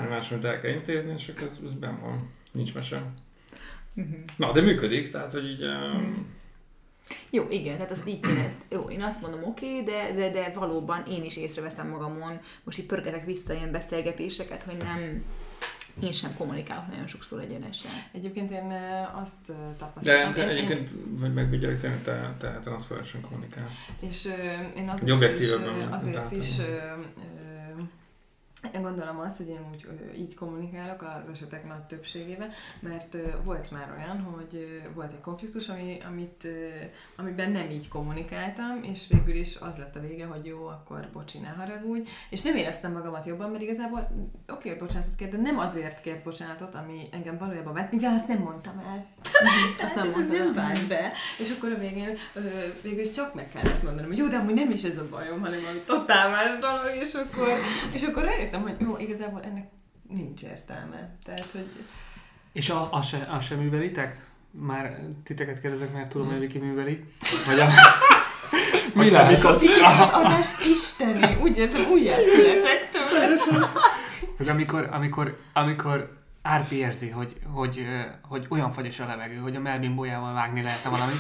más, amit el kell intézni, és akkor ez, ez benn van. Nincs mese. Na, de működik, tehát, hogy így... Um, Jó, igen, tehát azt így kéne, jó, én azt mondom, oké, de, de, de valóban én is észreveszem magamon, most így pörgetek vissza ilyen beszélgetéseket, hogy nem, én sem kommunikálok nagyon sokszor egyenesen. Egyébként én azt ö, de, tapasztaltam. de én- én- egyébként, hogy megvigyelek, te, te, te transzparensen kommunikálsz. És én azért Egy is, azért is ö, én gondolom azt, hogy én úgy így kommunikálok az esetek nagy többségében, mert volt már olyan, hogy volt egy konfliktus, ami, amit, amiben nem így kommunikáltam, és végül is az lett a vége, hogy jó, akkor bocsi, ne haragudj, és nem éreztem magamat jobban, mert igazából oké, hogy bocsánatot kér, de nem azért kért bocsánatot, ami engem valójában vált, mivel azt nem mondtam el. Azt nem mondtad nem vált be. És akkor a végén végül is csak meg kellett mondanom, hogy jó, de amúgy nem is ez a bajom, hanem valami totál más dolog, és akkor, és akkor rájöttem, hogy jó, igazából ennek nincs értelme. Tehát, hogy És a, azt, se, azt sem művelitek? Már titeket kérdezek, mert tudom, Hmm. hogy Viki műveli. Vagy a... Mi? Figyelj, ez az adás isteni! Úgy érzem, újjászületek tőle. Hogy amikor, amikor, amikor Árpi érzi, hogy, hogy, ö, hogy olyan fagyos a levegő, hogy a melbimbójával vágni lehetne valamit,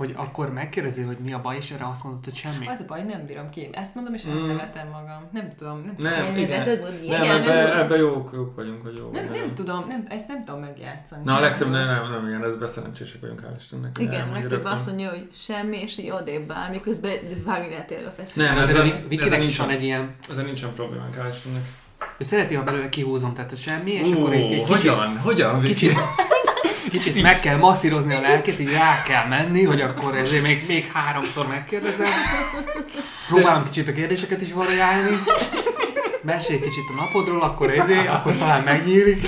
hogy akkor megkérdezi, hogy mi a baj, és erre azt mondod, hogy semmi. Az a baj, nem bírom ki. Ezt mondom, és Mm. elnevetem magam. Nem tudom, nem tudom. Nem, Nem, igen. nem, nem, Nem, Igen, ebbe, nem- ebbe jók, jók vagyunk, hogy jó. Nem, vagy nem tudom, nem, ezt nem tudom megjátszani. Na, a legtöbb nem, nem, nem, igen, ez beszerencsések vagyunk, hál' Istennek. Igen, Nem, legtöbb azt mondja, hogy semmi, és így odébb áll, miközben vágni lehet tényleg a fesztivál. Nem, Nem, ezzel- ezzel is nincs van egy ilyen, Ezen nincsen problémánk, hál' Istennek. ő szereti, ha belőle kihúzom, tehát semmi, és akkor egy, egy kicsit, hogyan? Hogyan? Kicsit, kicsit meg kell masszírozni a lelkét, így rá kell menni, hogy akkor ezért még, még háromszor megkérdezem. Próbálom kicsit a kérdéseket is variálni. Mesélj kicsit a napodról, akkor ezért, akkor talán megnyílik.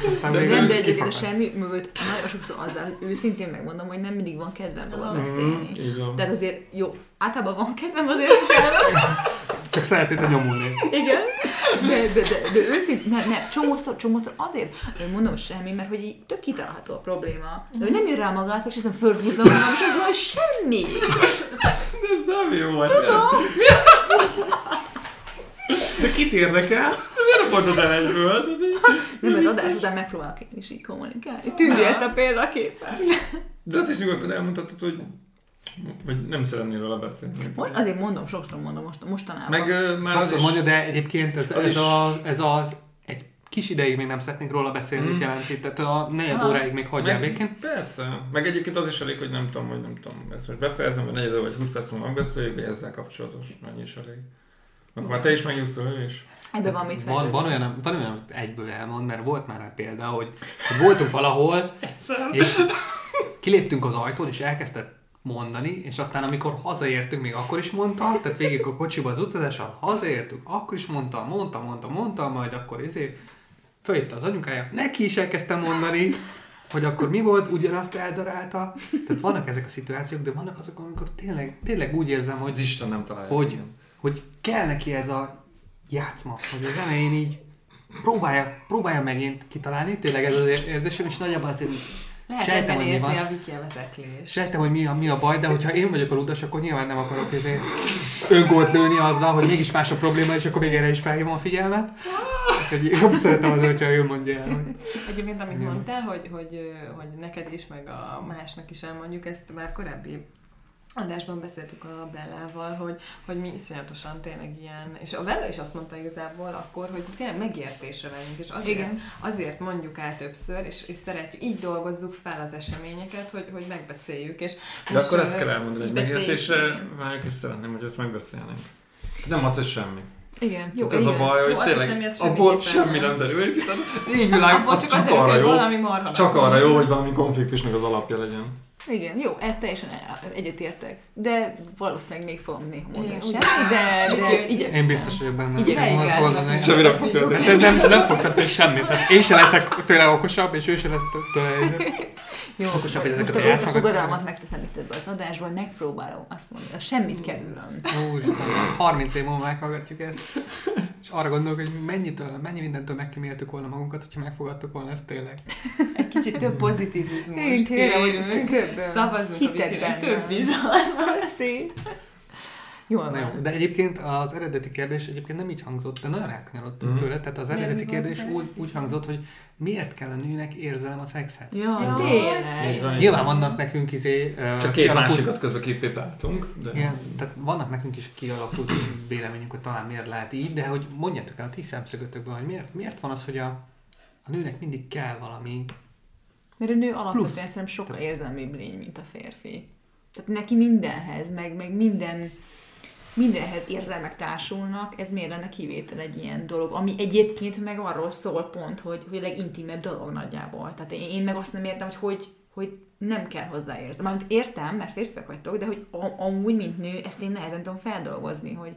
És aztán De Nem, de egyébként a semmi mögött nagyon sokszor azzal, hogy őszintén megmondom, hogy nem mindig van kedvem róla Mhm, beszélni. van. Tehát azért jó, általában van kedvem azért sem. Csak szeretnéd nyomulni. Igen. De, de, de, de őszintén, nem, nem, csomószor, csomószor azért mondom semmi, mert hogy így tök kitalálható a probléma. De hogy nem jön rá magától, és ezen fölhúzom magam, és az van semmi. De ez nem jó volt. De kit érdekel? Miért mondod el egyből? Nem, az adás után megpróbálok én is így kommunikálni. Tűzi ezt a példaképet. De azt is nyugodtan elmondhatod, hogy vagy nem szeretnél róla beszélni. Most azért mondom, sokszor mondom most, mostanában. Meg ö, már az is... mondja, de egyébként ez, az ez, is- a, ez az egy kis ideig még nem szeretnénk róla beszélni, Mm. jelenti. Tehát a negyed Aha. óráig még hagyjál meg, békén. Persze. Meg egyébként az is elég, hogy nem tudom, hogy nem tudom, ezt most befejezem, vagy negyed óra vagy 20 perc múlva megbeszéljük, hogy ezzel kapcsolatos mennyi is elég. Akkor már te is megnyugszol, ő is. Ebben van mit Van, van, olyan, van olyan, amit egyből elmond, mert volt már rá példa, hogy, hogy voltunk valahol, és kiléptünk az ajtón, és elkezdett mondani, és aztán amikor hazaértünk, még akkor is mondta, tehát végig a kocsiba az utazással hazaértünk, akkor is mondta, mondta, mondta, mondta, majd akkor izé, fölhívta az anyukája, neki is elkezdtem mondani, hogy akkor mi volt, ugyanazt eldarálta. Tehát vannak ezek a szituációk, de vannak azok, amikor tényleg, tényleg úgy érzem, hogy Az Isten nem találja. hogy, hogy kell neki ez a játszma, hogy az elején így próbálja, próbálja megint kitalálni, tényleg ez az érzésem, és nagyjából azért Lehet sejtem, hogy érzi a Viki a vezeklés. Sejtem, hogy mi a, mi a baj, de hogyha én vagyok a ludas, akkor nyilván nem akarok ezért öngolt lőni azzal, hogy mégis más a probléma, és akkor még erre is felhívom a figyelmet. Úgyhogy jobb szeretem az, hogyha ő mondja el, hogy Egyébként, amit mondtál, hogy, hogy, hogy neked is, meg a másnak is elmondjuk, ezt már korábbi adásban beszéltük a Bellával, hogy, hogy mi iszonyatosan tényleg ilyen, és a Bella is azt mondta igazából akkor, hogy tényleg megértésre vagyunk, és azért, Igen. azért mondjuk el többször, és, és szeretjük, így dolgozzuk fel az eseményeket, hogy, hogy megbeszéljük, és, De és akkor ezt kell elmondani, hogy megértésre váljunk, és szeretném, hogy ezt megbeszélnénk. Nem az, hogy semmi. Igen, jó, ez a igen. baj, Jó, hogy tényleg semmi, az abból semmi nem. derül ki. Tehát Így világ, az csak csak arra jó, valami marha csak arra jó, hogy valami konfliktusnak az alapja legyen. Igen, jó, ezt teljesen el- egyetértek. De valószínűleg még fogom néha mondani Igen, semmi, de, de igyekszem. én biztos vagyok benne. Igyekszem. Semmi nem fog történni. De nem, nem fog történni semmit. Tehát én se leszek tőle okosabb, és ő se lesz tőle Jó, okosabb, hogy ezeket a a játszmákat- fogadalmat megteszem itt ebbe az adásban, megpróbálom azt mondani, az semmit kerülöm. Úristen, 30 év múlva meghallgatjuk ezt. És arra gondolok, hogy mennyitől, mennyi mindentől megkíméltük volna magunkat, hogyha megfogadtuk volna ezt tényleg. Egy kicsit több pozitivizmus Igen, tényleg, hogy több benne. több bizalmat. Szép. Jól van. jó, de egyébként az eredeti kérdés egyébként nem így hangzott, de nagyon elkanyarodtunk Mhm. tőle. Tehát az Miért, eredeti mi volt kérdés az úgy, úgy hangzott, hogy miért kell a nőnek érzelem a szexhez? Ja, Ja, tényleg. Nyilván vannak nekünk izé... ö, Csak két kialakult- másikat közben képépáltunk. De... Igen, tehát vannak nekünk is kialakult véleményünk, hogy talán miért lehet így, de hogy mondjátok el a ti szemszögötökből, hogy miért, miért van az, hogy a, a nőnek mindig kell valami Mert a nő alapvetően szerintem sokkal érzelmibb lény, mint a férfi. Tehát neki mindenhez, meg, meg minden, mindenhez érzelmek társulnak, ez miért lenne kivétel egy ilyen dolog, ami egyébként meg arról szól pont, hogy, hogy a legintimebb dolog nagyjából. Tehát én, én meg azt nem értem, hogy hogy, hogy nem kell hozzá érzem. Mármint értem, mert férfiak vagytok, de hogy a- amúgy, mint nő, ezt én nehezen tudom feldolgozni, hogy,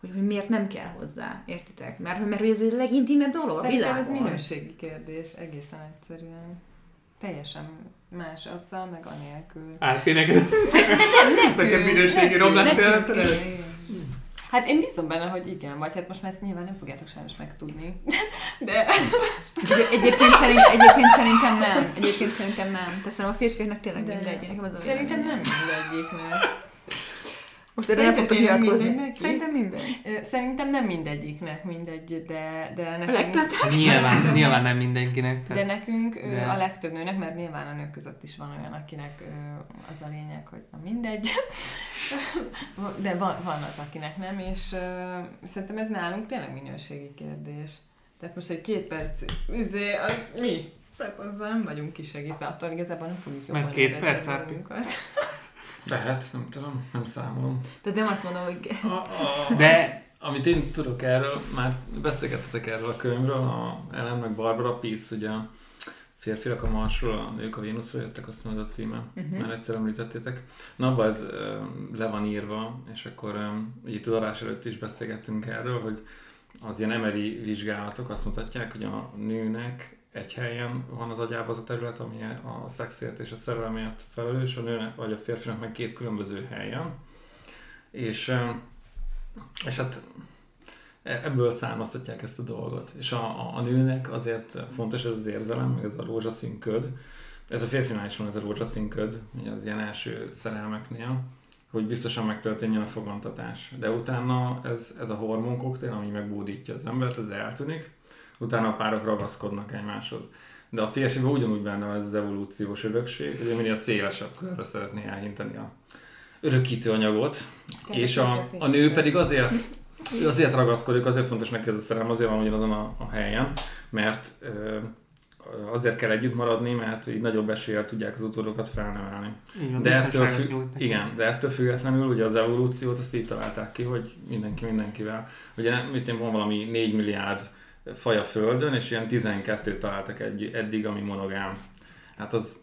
hogy, hogy miért nem kell hozzá, értitek? Mert, mert hogy ez a legintimebb dolog a Szerintem ez világon. minőségi kérdés, egészen egyszerűen. Teljesen más azzal, meg anélkül. Árpi neked. Neked minőségi romlás jelented ez? Hát én bízom benne, hogy igen, vagy hát most már ezt nyilván nem fogjátok sajnos megtudni. De Egy- Egyébként, szerint, egyébként szerintem nem. Egyébként szerintem nem. Teszem a férfiaknak tényleg De mindegy. Nekem az a szerintem nem mindegyiknek. Most erre nem fogtok Szerintem nyilatkozni. mindenki? Szerintem mindegy. Ö, Szerintem nem mindegyiknek mindegy, de, de A nekünk... legtöbb. Nyilván, nyilván nem mindenkinek. De Tehát, nekünk ö, De- a legtöbb nőnek, mert nyilván a nők között is van olyan, akinek az a lényeg, hogy na mindegy. De van, van az, akinek nem, és szerintem ez nálunk tényleg minőségi kérdés. Tehát most egy két perc, izé, az mi? Tehát azzal nem vagyunk kisegítve, attól igazából nem fogjuk jobban Mert két perc, Hát, nem tudom, nem számolom. Tehát nem azt mondom, hogy A, a, de amit én tudok erről, már beszélgettetek erről a könyvről, a Ellen meg Barbara Peace, ugye a férfiak a Marsról, a nők a Vénuszról jöttek, azt mondod a címe, Mhm. már egyszer említettétek. Na, abban ez le van írva, és akkor itt az adás előtt is beszélgettünk erről, hogy az ilyen emeri vizsgálatok azt mutatják, hogy a nőnek egy helyen van az agyában az a terület, ami a szexért és a szerelemért felelős, a nőnek vagy a férfinak meg két különböző helyen. És, és hát e- ebből származtatják ezt a dolgot. És a, a, a nőnek azért fontos ez az érzelem, meg ez a rózsaszín köd. Ez a férfinál is van ez a rózsaszín köd, az ilyen első szerelmeknél, hogy biztosan megtörténjen a fogantatás. De utána ez, ez a hormonkoktél, ami megbódítja az embert, ez eltűnik, utána a párok ragaszkodnak egymáshoz. De a férfiban ugyanúgy benne van ez az evolúciós örökség, hogy minél szélesebb körre szeretné elhinteni a örökítő anyagot, és a, a nő pedig azért, azért ragaszkodik, azért fontos neki ez a szerelem, azért van ugyanazon a, a helyen, mert ö, azért kell együtt maradni, mert így nagyobb eséllyel tudják az utódokat felnevelni. Van, De ettől, neki. igen, de ettől függetlenül ugye az evolúciót azt így találták ki, hogy mindenki mindenkivel. Ugye nem- mit én van valami 4 milliárd faj a Földön, és ilyen 12-t találtak egy, eddig, ami monogám. Hát az,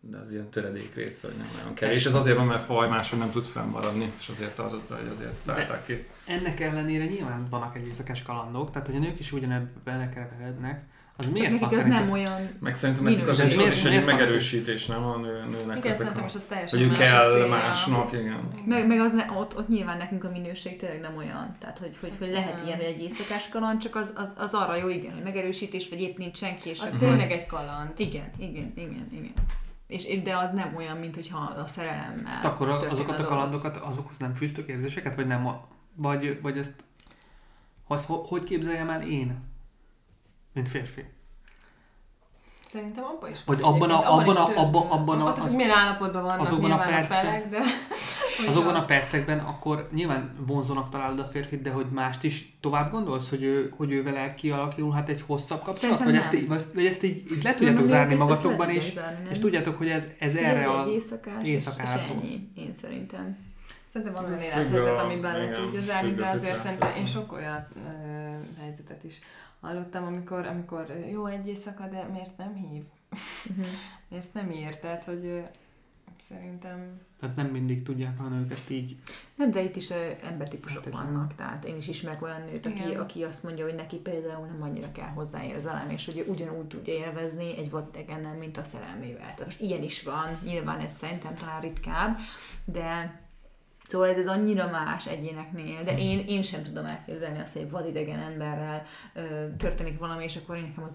de az ilyen töredék része, hogy nem nagyon kevés. Ez azért van, mert faj máshogy nem tud fennmaradni, és azért tartotta, hogy azért találták ki. Ennek ellenére nyilván vannak egy éjszakás kalandok, tehát hogy a nők is ugyanebbe belekeverednek, az miért nekik szerinted? nem olyan... Meg szerintem nekik az, Minőség. az, Miért- is egy megerősítés, nem a nő, nőnek Igen, ezek szerintem a... is az teljesen Hogy a kell célja. másnak, igen. Meg, meg az ne, ott, ott nyilván nekünk a minőség tényleg nem olyan. Tehát, hogy, hogy, hogy lehet Nem. ilyen, hogy egy éjszakás kaland, csak az, az, az arra jó, igen, hogy megerősítés, vagy épp nincs senki, és Az tényleg egy kaland. Igen, igen, igen, igen. És, de az nem olyan, mint hogyha a szerelemmel Hát akkor a- azokat a dolog. kalandokat, azokhoz nem fűztök érzéseket, vagy nem? a- Vagy, vagy ezt, azt, ho- hogy képzeljem el én, mint férfi? Szerintem abban is. Vagy van abban a- abban a- abban- abban a- az- milyen állapotban vannak azokban a nyilván a, percben- felek, de... Azokban a percekben akkor nyilván vonzónak találod a férfit, de hogy mást is tovább gondolsz, hogy ő, hogy ő vele kialakulhat egy hosszabb kapcsolat? Vagy ezt, így, vagy- ezt így, így le tudjátok zárni magatokban, és, zárni, és tudjátok, hogy ez, ez erre egy a... éjszakás, és, éjszakára és ennyi, én szerintem. Szerintem van olyan élethelyzet, amiben le tudja zárni, de azért szerintem én sok olyan helyzetet is hallottam, amikor, amikor jó egy éjszaka, de miért nem hív? Mhm. Miért nem ír? Tehát, hogy szerintem... Tehát nem mindig tudják a nők ezt így. Nem, de itt is embertípusok Hát vannak, tehát én is ismerek olyan nőt, aki, Igen. aki azt mondja, hogy neki például nem annyira kell hozzá érzelem, és hogy ugyanúgy tudja élvezni egy vadidegennel, mint a szerelmével. Tehát most ilyen is van, nyilván ez szerintem talán ritkább, de Szóval ez, ez annyira más egyéneknél, de én, én sem tudom elképzelni azt, hogy egy vadidegen emberrel ö, történik valami, és akkor én nekem az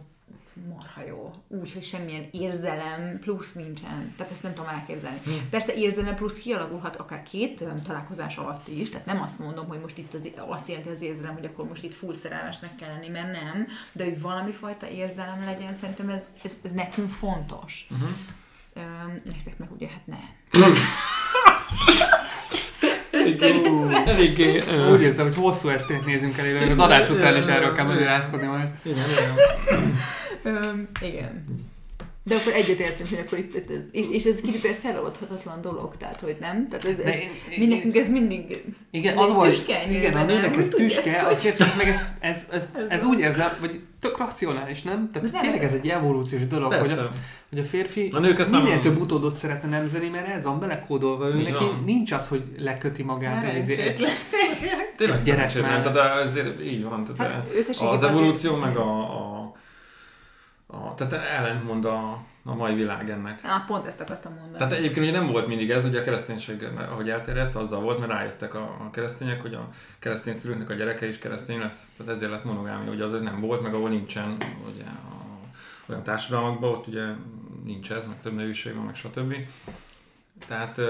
marha jó. Úgy, hogy semmilyen érzelem plusz nincsen. Tehát ezt nem tudom elképzelni. Persze érzelem plusz kialakulhat akár két találkozás alatt is, tehát nem azt mondom, hogy most itt az, azt jelenti az érzelem, hogy akkor most itt full szerelmesnek kell lenni, mert nem, de hogy valami fajta érzelem legyen, szerintem ez, ez, ez nekünk fontos. Uh-huh. Ö, nektek meg ugye hát nem. Eléggé... Úgy érzem, hogy hosszú estét nézünk elébe, az adás után is erről kell magyarázkodni majd. Igen, igen. Igen. De akkor egyetértünk, hogy akkor itt, itt ez, és, és ez kicsit egy feloldhatatlan dolog, tehát hogy nem? Tehát ez, ez, én, mi nekünk ez mindig Igen, ez az volt, tüske igen, a nőnek ez tüske, a férfiak meg ez, ez, ez, ez, Ez úgy a- érzem, hogy tök racionális, nem? Tehát Nem. tényleg ez egy evolúciós dolog, hogy a, hogy a férfi A nők ezt nem- minél több utódot szeretne nemzeni, mert ez van belekódolva, ő neki nincs az, hogy leköti magát egy, egy. Tényleg Gyerek már. tehát azért így van. Tehát Hát hát, az azért- evolúció meg a, a, a tehát ellentmond a, a mai világ ennek. Á, pont ezt akartam mondani. Tehát egyébként ugye nem volt mindig ez, ugye a kereszténység, ahogy elterjedt, azzal volt, mert rájöttek a, a keresztények, hogy a keresztény szülőknek a gyereke is keresztény lesz. Tehát ezért lett monogámia, ugye az nem volt, meg ahol nincsen ugye, a, olyan társadalmakban, ott ugye nincs ez, meg több nevűség van, meg stb. Tehát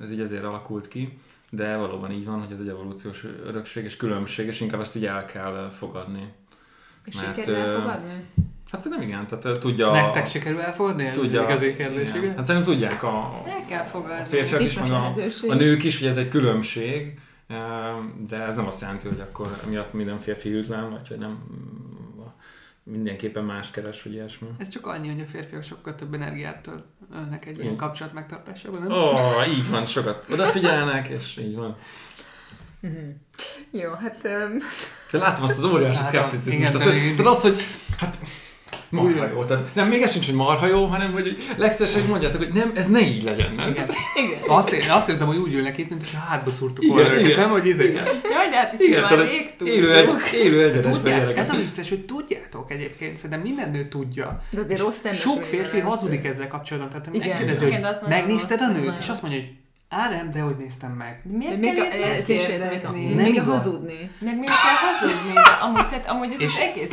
ez így ezért alakult ki, de valóban így van, hogy ez egy evolúciós örökség és különbség, és inkább ezt így el kell fogadni. és mert, sikerül ö, elfogadni? Hát szerintem igen, tehát tudja... Nektek sikerül elfogadni? Tudja, az igazi kérdés, igen. igen? Hát szerintem tudják a, a, El kell a fogadni. férfiak Itt is, van meg a, a nők is, hogy ez egy különbség, de ez nem azt jelenti, hogy akkor emiatt minden férfi hűtlen, vagy hogy nem mindenképpen más keres, vagy ilyesmi. Ez csak annyi, hogy a férfiak sokkal több energiát töltnek egy ilyen kapcsolat megtartásában, nem? Ó, oh, így van, sokat odafigyelnek, és így van. Jó, hát... Um, Te látom azt az óriási szkepticizmust. De tehát az, hogy hát marha jó. Tehát nem, még ez sincs, hogy marha jó, hanem hogy hogy mondjátok, hogy nem, ez ne így legyen, nem? Igen. Igen. Azt, én azt érzem, hogy úgy ülnek itt, mint hogyha hátba szúrtuk Igen, volna őket, igen. nem, hogy izé. Jaj, de hát is igen, már rég élő, egy, élő egyenesben Tudják, ez a vicces, hogy tudjátok egyébként, szerintem minden nő tudja. De azért rossz Sok férfi hazudik ezt. ezzel kapcsolatban. Tehát Igen. megkérdezi, Igen, hogy megnézted a nőt? És azt mondja, hogy á nem, de hogy néztem meg. De Miért De még kell a, ezt is értem, megkérdezni? még, Nem még a igaz. hazudni. Meg miért kell hazudni? De amúgy, tehát, amúgy ez És- az egész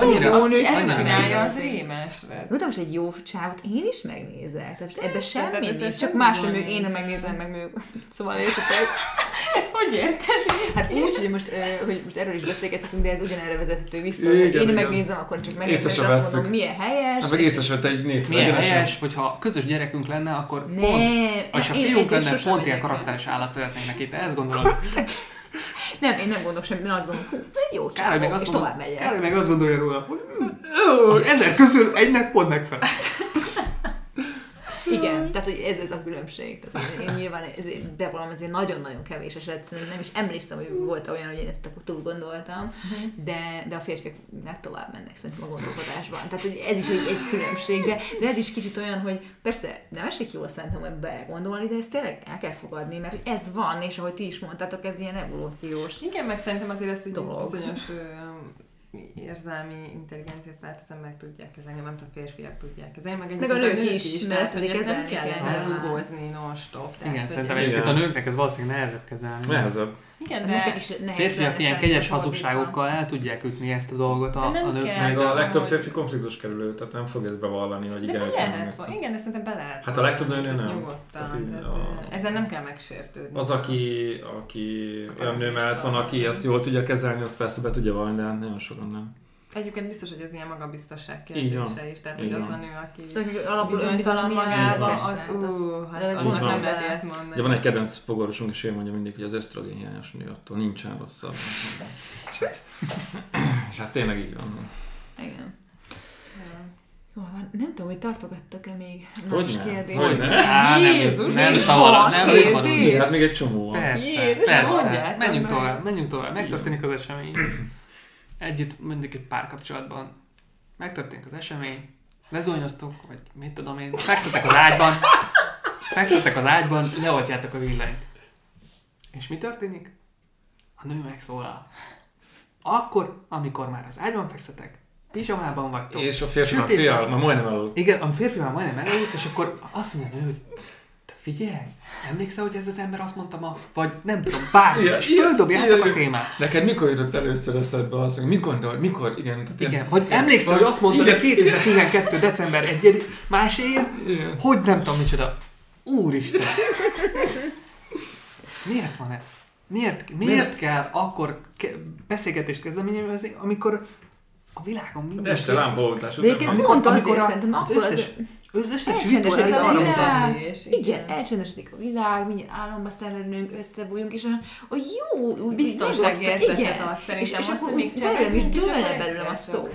annyira- Az, aki ezt annyira csinálja, az rémes. Mondtam, most egy jó csávot én is megnézek. Tehát ebben Persze, semmi nincs. Csak semmi más, hogy gond még én megnézem, meg még... Szóval értetek? Ezt hogy érted? Hát úgy, hogy most, hogy most erről is beszélgethetünk, de ez ugyanerre vezethető vissza. Igen, hogy én igen. megnézem, akkor csak megnézem, és sem azt mondom, milyen helyes. Hát meg és- észre se vette, egy nézd Milyen egyenesen. helyes, hogyha közös gyerekünk lenne, akkor Ne, pont, én- és a én lenne, pont ilyen karakteres állat szeretnénk neki. Te ezt gondolod? Nem, én nem gondolok semmit, én azt gondolom, hú, jó csávó, és mondod, tovább megyek. Károly meg azt gondolja róla, hogy "Ó, ezer közül egynek pont megfelel. Igen, tehát hogy ez, ez a különbség. Tehát, én nyilván ezért bevallom, azért nagyon-nagyon kevés eset, szerintem nem is emlékszem, hogy volt olyan, hogy én ezt akkor túl gondoltam, de, de a férfiak meg tovább mennek szerintem a gondolkodásban. Tehát hogy ez is egy, egy különbség, de, de ez is kicsit olyan, hogy persze nem esik jól szerintem ebbe belegondolni, de ezt tényleg el kell fogadni, mert ez van, és ahogy ti is mondtátok, ez ilyen evolúciós. Igen, meg szerintem azért ezt egy Dolog. bizonyos érzelmi intelligencia felt ezen meg tudják kezelni, nem a férfiak tudják kezelni, meg, Meg a nők is, mert tehát, ezt hogy ezt nem kell ezzel rugózni non-stop. tehát, Igen, hogy szerintem ez- egyébként a nőknek ez valószínűleg nehezebb kezelni. Nehezebb. Igen, A de nőknek is nehéz Férfiak ilyen kegyes hazugságokkal el tudják ütni ezt a dolgot a, De nem a nők kell. Meg mellé. a de- legtöbb férfi konfliktus kerülő, tehát nem fog ezt bevallani, hogy de igen, nem lehet, igen, de szerintem be lehet. Hát a legtöbb nőnél nem. Nyugodtan, Tehát tehát, a- ezen nem kell megsértődni. Az, aki, aki olyan nő mellett van, aki ezt jól tudja kezelni, az persze be tudja vallani, de hát nagyon sokan nem. Egyébként biztos, hogy ez ilyen magabiztosság kérdése is, tehát hogy az a nő, aki hogy bizonytalan magában, az ú, hát annak nem lehet mondani. De van egy kedvenc fogorvosunk, és ő mondja mindig, hogy az ösztrogén hiányos nő attól nincsen rosszabb. És hát, és hát tényleg így van. Igen. Ja. Jó van, nem tudom, hogy tartogattak-e még más kérdés. hogyne. Á, nem, Jézus, nem van nem. Még, hát még egy csomó van. Persze, Jézus, persze. Menjünk tovább, menjünk tovább. Megtörténik az esemény. Együtt mondjuk egy párkapcsolatban. Megtörténik az esemény. Lezúnyoztok, vagy mit tudom én. Fekszetek az ágyban. Fekszetek az ágyban, leoltjátok a villanyt. És mi történik? A nő megszólal. Akkor, amikor már az ágyban fekszetek, pizsamában vagytok. És a férfi már fél, már majdnem alul. Igen, a férfi már majdnem előtt, és akkor azt mondja hogy figyelj, emlékszel, hogy ez az ember azt mondta ma, vagy nem tudom, bármi, Igen, és földobjátok a témát. Neked mikor jutott először eszedbe az, hogy mikor, de, mikor, igen. Tehát ilyen- Igen, vagy emlékszel, hogy azt mondtad, hogy 2012. december 1 másért, Igen. hogy nem tudom micsoda. Úristen! Miért van ez? Miért, miért Miért? kell akkor ke- beszélgetést kezdeményezni, amikor a világon minden... De este lámpaoltás után. amikor- pont azért amikor a- szerintem az akkor az, összes, az összes elcsendesedik a világ. Igen, igen. elcsendesedik a világ, mindjárt álomba szellenünk, összebújunk, és olyan, a jó, úgy Biztonságérzetet ad szerintem és, és az, akkor hogy még úgy belőlem is cselekvünk, és dől le akkor belőlem a szó.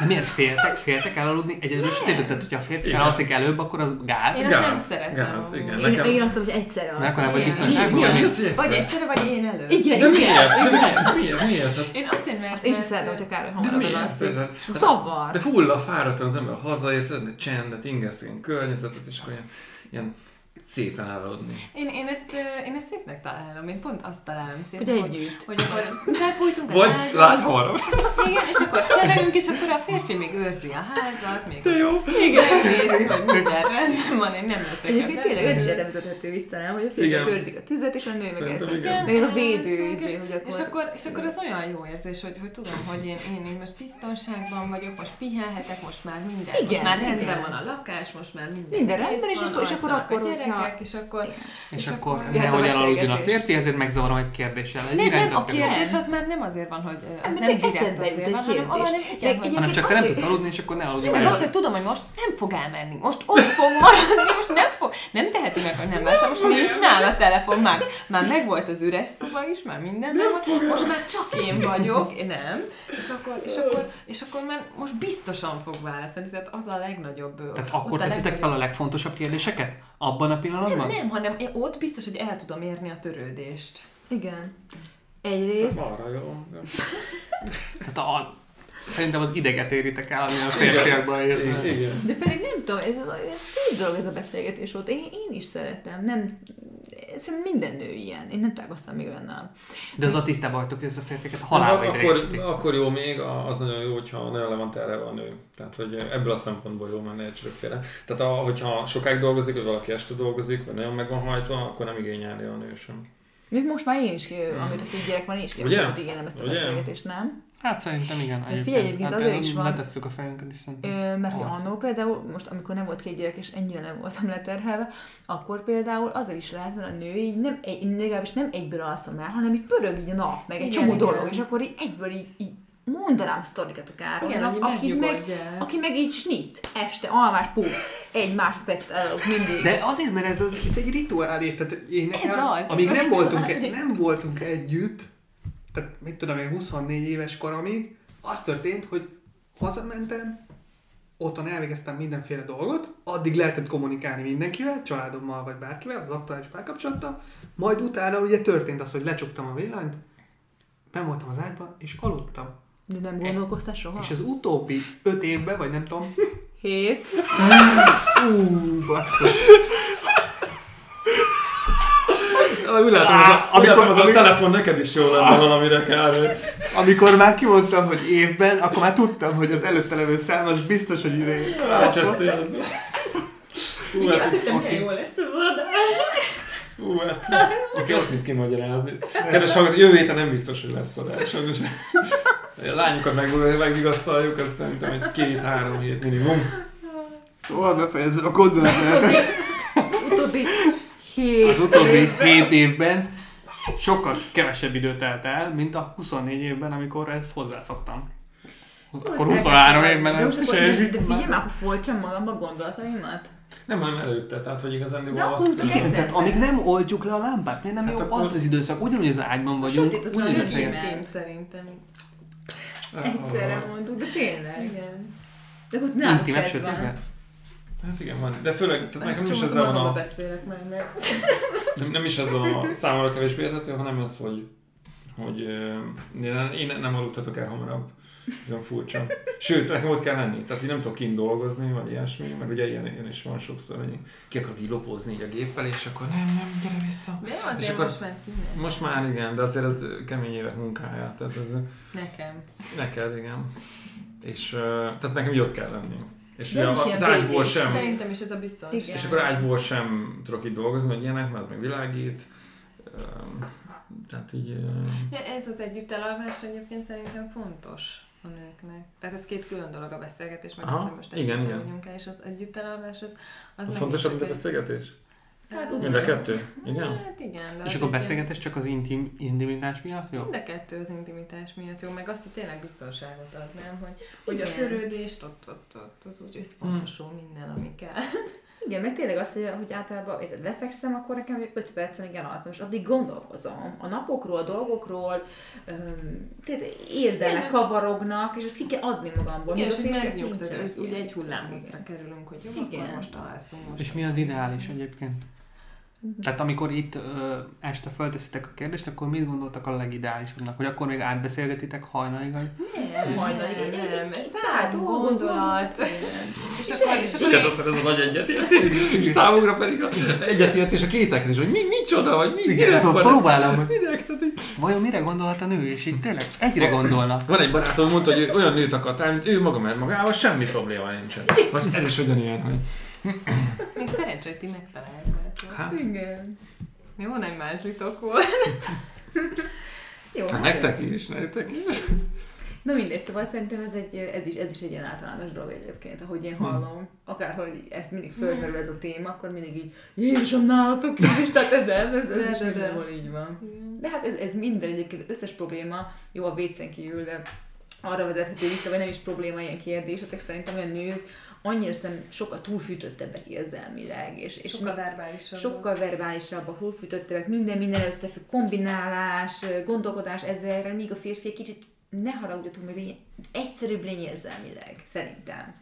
De miért féltek? Féltek elaludni? Egyedül sötétben, tehát hogyha a férfi Igen. elalszik előbb, akkor az gáz. Én azt nem Gáz, szeretem. gáz, igen. Én, Nekem- én azt mondom, hogy egyszerre Mert akkor nem vagy Igen. biztonságban. Az, hogy Vagy egyszer? egyszerre, vagy én előtt. Igen, De igen. miért? De miért? Miért? Miért? Hát- Én azért, mert... Én sem szeretem, hogyha Károly De hamarabb. Hát- hát- Zavar. De hull a fáradtan az ember hazaér, szeretne csendet, ingerszegény környezetet, és akkor ilyen, ilyen szépen elaludni. Én, én, ezt, én ezt szépnek találom, én pont azt találom Hogy szépnek, hogy, együtt. hogy akkor felbújtunk az Vagy hamarabb. igen, és akkor cserélünk, és akkor a férfi még őrzi a házat, még De jó. igen, nézi, hogy minden rendben van, én nem jöttek Egyébként tényleg ez is ebbe. erre vezethető vissza, nem? Hogy a férfiak Igen. őrzik a tüzet, és a nő meg ezt. igen. Ez a védő, izé, és, hogy akkor... és, akkor, és akkor az olyan jó érzés, hogy, hogy tudom, hogy én, én, én most biztonságban vagyok, most pihenhetek, most már minden, Igen, most már rendben igen. van a lakás, most már minden, Minden rendben, és akkor- és akkor- akkor, a gyerekek, és akkor, És És akkor akkor- nehogy elaludjon a férfi, ezért megzavarom egy kérdéssel. Egy Nem, nem, a kérdés. az már nem azért van, hogy az Nem, meg direkt azért van, hanem, kérdés. hanem igen, Meg Hanem csak te nem tudsz aludni, és akkor ne aludj nem, meg. meg azt, hogy tudom, hogy most nem fog elmenni, most ott fog maradni, most nem fog, nem teheti meg, hogy nem lesz, most nincs nála telefon, már, már megvolt az üres szoba is, már minden nem van, most már csak én vagyok, én nem, és akkor, és akkor, és akkor már most biztosan fog válaszolni, tehát az a legnagyobb. Tehát akkor teszitek fel a legfontosabb kérdéseket? Abban a pillanatban? Nem, nem, hanem én ott biztos, hogy el tudom érni a törődést. Igen. Egyrészt, Arra jó. Tehát a, szerintem az ideget éritek el, ami a férfiakban. Igen. de pedig nem tudom, ez, ez szép dolog ez a beszélgetés volt. Én, én is szeretem. Nem, szerintem minden nő ilyen. Én nem találkoztam még olyannal. De az a tisztában vagytok, hogy ez a férfiakat halálba akkor, idegesíti. akkor jó még, az nagyon jó, hogyha nagyon le van terhelve a nő. Tehát, hogy ebből a szempontból jó, mert ne értsetek félre. Tehát, a, hogyha sokáig dolgozik, vagy valaki este dolgozik, vagy nagyon meg van hajtva, akkor nem igényelni a nő sem. Még most már én is, amit a két gyerek van, én is képzelem, igénylem ezt a beszélgetést, nem? Hát szerintem igen. De figyelj, egyébként azért erről is van- Letesszük a fejünket is szerintem. Ö, mert hogy annó például, most amikor nem volt két gyerek, és ennyire nem voltam leterhelve, akkor például azért is lehet, mert a nő így nem, egy, én legalábbis nem egyből alszom el, hanem így pörög így a nap, meg egy Igen, csomó igen. dolog, és akkor így egyből így, így mondanám sztorikat a Károlynak, aki meg, aki meg így snit, este, almás pú, egy másodpercet elaludok mindig. De azért, mert ez, az, ez egy rituálé, tehát én Ez nekem, az, amíg nem voltunk, nem voltunk együtt, tehát mit tudom én, 24 éves koromig, az történt, hogy hazamentem, otthon elvégeztem mindenféle dolgot, addig lehetett kommunikálni mindenkivel, családommal vagy bárkivel, az aktuális párkapcsolattal, majd utána ugye történt az, hogy lecsuktam a villanyt, ben voltam az ágyban, és aludtam. De nem gondolkoztál soha? És az utóbbi öt évben, vagy nem tudom, Hét. ú, basszus, Úgy látom, az a, amikor- az a amikor- telefon neked is jó lenne valamire kell. Amikor már kimondtam, hogy évben, akkor már tudtam, hogy az előtte levő szám az biztos, hogy idén. Elcsesztél. Hú, Igen, azt hát, hittem, milyen jó lesz az adás. hú, hát. Neki azt mit kimagyarázni. Kedves hallgató, jövő héten nem biztos, hogy lesz adás. Sajnos. A lányokat meg, megvigasztaljuk, azt szerintem egy két-három hét minimum. Szóval befejezve a gondolatot. Utóbbi hét. Az utóbbi 7 évben sokkal kevesebb idő telt el, mint a 24 évben, amikor ezt hozzászoktam. Akkor 23 évben most is De figyelj már, akkor folytsam magamba a gondolataimat. Nem, hanem előtte, tehát hogy igazán De akkor utána Igen, tehát amíg nem oldjuk le a lámpát, miért nem Hát jó akkor- az az időszak? Ugyanúgy az ágyban vagyunk, Sötét az ugyanúgy íme. Intim szerintem. Egyszerre mondtuk, de tényleg. Igen. De akkor náluk se ez van. Hát igen, van. De főleg, tehát nekem is magamban a... beszélek már meg. Nem, nem is ez a számomra kevésbé érthető, hanem az, hogy, hogy én, nem aludhatok el hamarabb. Ez olyan furcsa. Sőt, nekem ott kell lenni. Tehát én nem tudok kint dolgozni, vagy ilyesmi, meg ugye ilyen, ilyen is van sokszor, hogy ki akarok így lopozni így a géppel, és akkor nem, nem, gyere vissza. De jó, És azért akkor- most már kinek. Most már igen, de azért ez kemény évek munkája, tehát ez Nekem. neked igen. És tehát nekem így ott kell lenni. És De ugye az ágyból végés. sem, Szerintem is ez a biztonság. Igen. és akkor ágyból sem tudok itt dolgozni, vagy ilyenek, mert az meg világít. Tehát így... Ja, Ez az együttelalvás egyébként szerintem fontos a nőknek. Tehát ez két külön dolog a beszélgetés, meg Aha, az, hogy most igen, együtt igen. aludjunk el, és az együttelalvás az... Az, Az megint fontosabb, mint a egy- beszélgetés? Hát Mind a kettő? Igen? Hát igen, de És az akkor beszélgetés csak az intim, intimitás miatt, jó? Mind a kettő az intimitás miatt jó, meg azt, hogy tényleg biztonságot ad, nem? Hogy, hogy a törődést ott, ott, ott az úgy összpontosul minden, ami kell. Igen, meg tényleg az, hogy, hogy általában érted, lefekszem, akkor nekem 5 percen igen alszom, és addig gondolkozom a napokról, a dolgokról, öm, tehát érzelmek kavarognak, és ezt ki kell adni magamból. Igen, és hogy megnyugtad, ilyen. egy hullámhosszra Igen. kerülünk, hogy jó, Igen. akkor most alszunk most. És mi az ideális egyébként? Tehát amikor itt ö, este felteszitek a kérdést, akkor mit gondoltak a legideálisabbnak? Hogy akkor még átbeszélgetitek hajnalig? Nem, Hajnalig, nem, nem, pár gondolat. És És akkor, és akkor ez a nagy egyetértés, és számunkra pedig a egyetértés a kételkedés, hogy mi, micsoda, vagy mi, Igen, minek van ez? próbálom, Minek? Tehát, vajon mire gondolhat a nő, és így tényleg egyre gondolna. Van egy barátom, mondta, hogy ő olyan nőt akartál, mint ő maga, mert magával semmi probléma nincsen. Vagy ez is ugyanilyen, hogy még szerencsé, hogy ti megtaláljátok. hát, Igen. Jó nagy mázlitok volt. Jó, hát nektek is, nektek is. Na mindegy, szóval szerintem ez, egy, ez, is, ez is egy ilyen általános dolog egyébként, ahogy én hallom. Akárhol ez mindig fölmerül ez a téma, akkor mindig így, Jézusom, nálatok is, tehát de ez, ez De, is de, de. így van. De hát ez, ez minden egyébként, összes probléma, jó a vécén kívül, de arra vezethető vissza, vagy nem is probléma ilyen kérdésetek, szerintem olyan nők annyira szem sokkal túlfűtöttebbek érzelmileg, és, és Sokkal verbálisabb. sokkal verbálisabbak, túlfűtöttebbek, minden minden összefügg, kombinálás, gondolkodás ezzel, míg a férfi kicsit ne haragudjatok meg, de egyszerűbb lény érzelmileg, szerintem.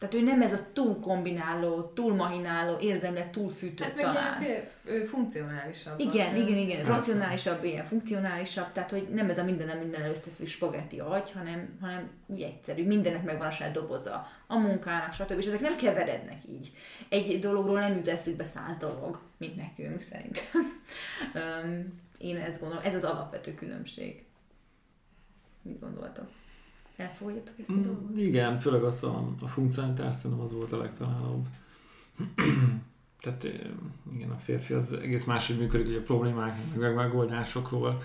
Tehát ő nem ez a túl kombináló, túl mahináló, érzelmileg túl fűtő Hát meg talán. ilyen fél, funkcionálisabb. Igen, igen, igen, Persze. racionálisabb, ilyen funkcionálisabb, tehát hogy nem ez a minden minden összefügg spagetti agy, hanem, hanem úgy egyszerű, mindennek megvan a saját doboza, a munkának, stb. És ezek nem keverednek így. Egy dologról nem jut eszükbe száz dolog, mint nekünk szerintem. Én ezt gondolom, ez az alapvető különbség. Mit gondoltok? Elfogadjátok ezt a Mm, dolgot? Igen, főleg az a, a funkcionalitás szerintem az volt a legtalálóbb. Tehát eh, igen, a férfi az egész máshogy működik, hogy a problémák, meg megoldásokról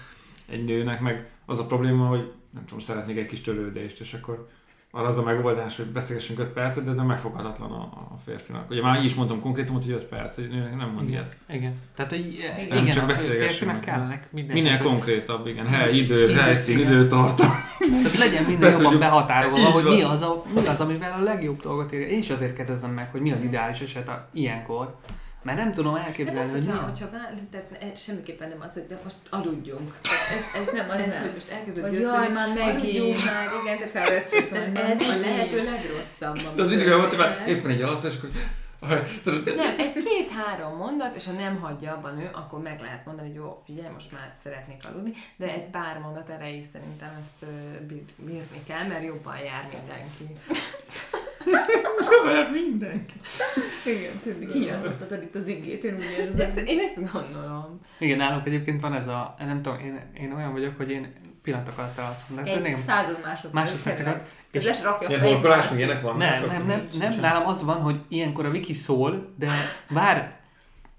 egy nőnek, meg az a probléma, hogy nem tudom, szeretnék egy kis törődést, és akkor arra az a megoldás, hogy beszélgessünk 5 percet, de ez a megfoghatatlan a, a férfinak. Ugye már így is mondtam konkrétumot, hogy 5 perc, egy nőnek nem mond ilyet. Igen. Tehát, hogy igen, Nem, csak a beszélgessünk kellenek minden. Minél konkrétabb, igen, hely, idő, Igen, helyszín, igen. időtartam. Tehát legyen Be minden jobban tudjuk- behatárolva, hogy mi az, a, mi az, amivel a legjobb dolgot érje. Én is azért kérdezem meg, hogy mi az ideális eset a, ilyenkor. Mert nem tudom Hát elképzelni, az, hogy mi hogyha, hogyha vál, tehát semmiképpen nem az, hogy de most aludjunk. Ez, ez Nem, az ez, nem. hogy most elkezded Vagy győzteni, jaj, már megint. már, igen, tehát, hogy ez a lehető legrosszabb. De az mindig olyan volt, hogy éppen egy alasztás, akkor tudod, Nem, egy két-három mondat, és ha nem hagyja abban ő, akkor meg lehet mondani, hogy jó, figyelj, most már szeretnék aludni, de egy pár mondat erejéig szerintem ezt bírni kell, mert jobban jár mindenki. Mert mindenki. Igen, tudni, kinyilatkoztatod itt az igét, én úgy érzem. Én ezt gondolom. Igen, nálunk egyébként van ez a, nem tudom, én, én olyan vagyok, hogy én pillanatok alatt elalszom. De Egy nem, század másodperc. másodperceket. És És les rakja Ilyen horkolás, meg ilyenek van? nem, nem, nem, nem, nálam az van, hogy ilyenkor a wiki szól, de vár,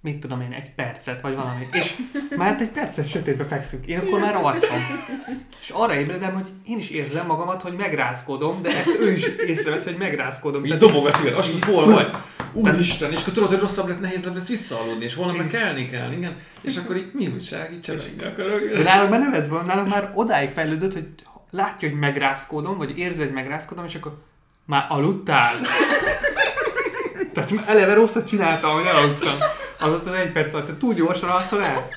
mit tudom én, egy percet, vagy valami. És már hát egy percet sötétbe fekszünk. Én akkor már alszom. És arra ébredem, hogy én is érzem magamat, hogy megrázkodom, de ezt ő is észrevesz, hogy megrázkodom. Így Tehát dobog a szíved, azt tudod, hol vagy? Úristen, és akkor tudod, hogy rosszabb lesz, nehéz lesz visszaaludni, és holnap meg kelni kell, igen. És akkor így mi újság, így csebeligni akarok. De nálunk már nem ez van, nálunk már odáig fejlődött, hogy látja, hogy megrázkódom, vagy érzi, hogy megrázkódom, és akkor már aludtál. Tehát eleve rosszat csináltam, hogy elaludtam. Az ott az egy perc alatt, te túl gyorsan alszol el.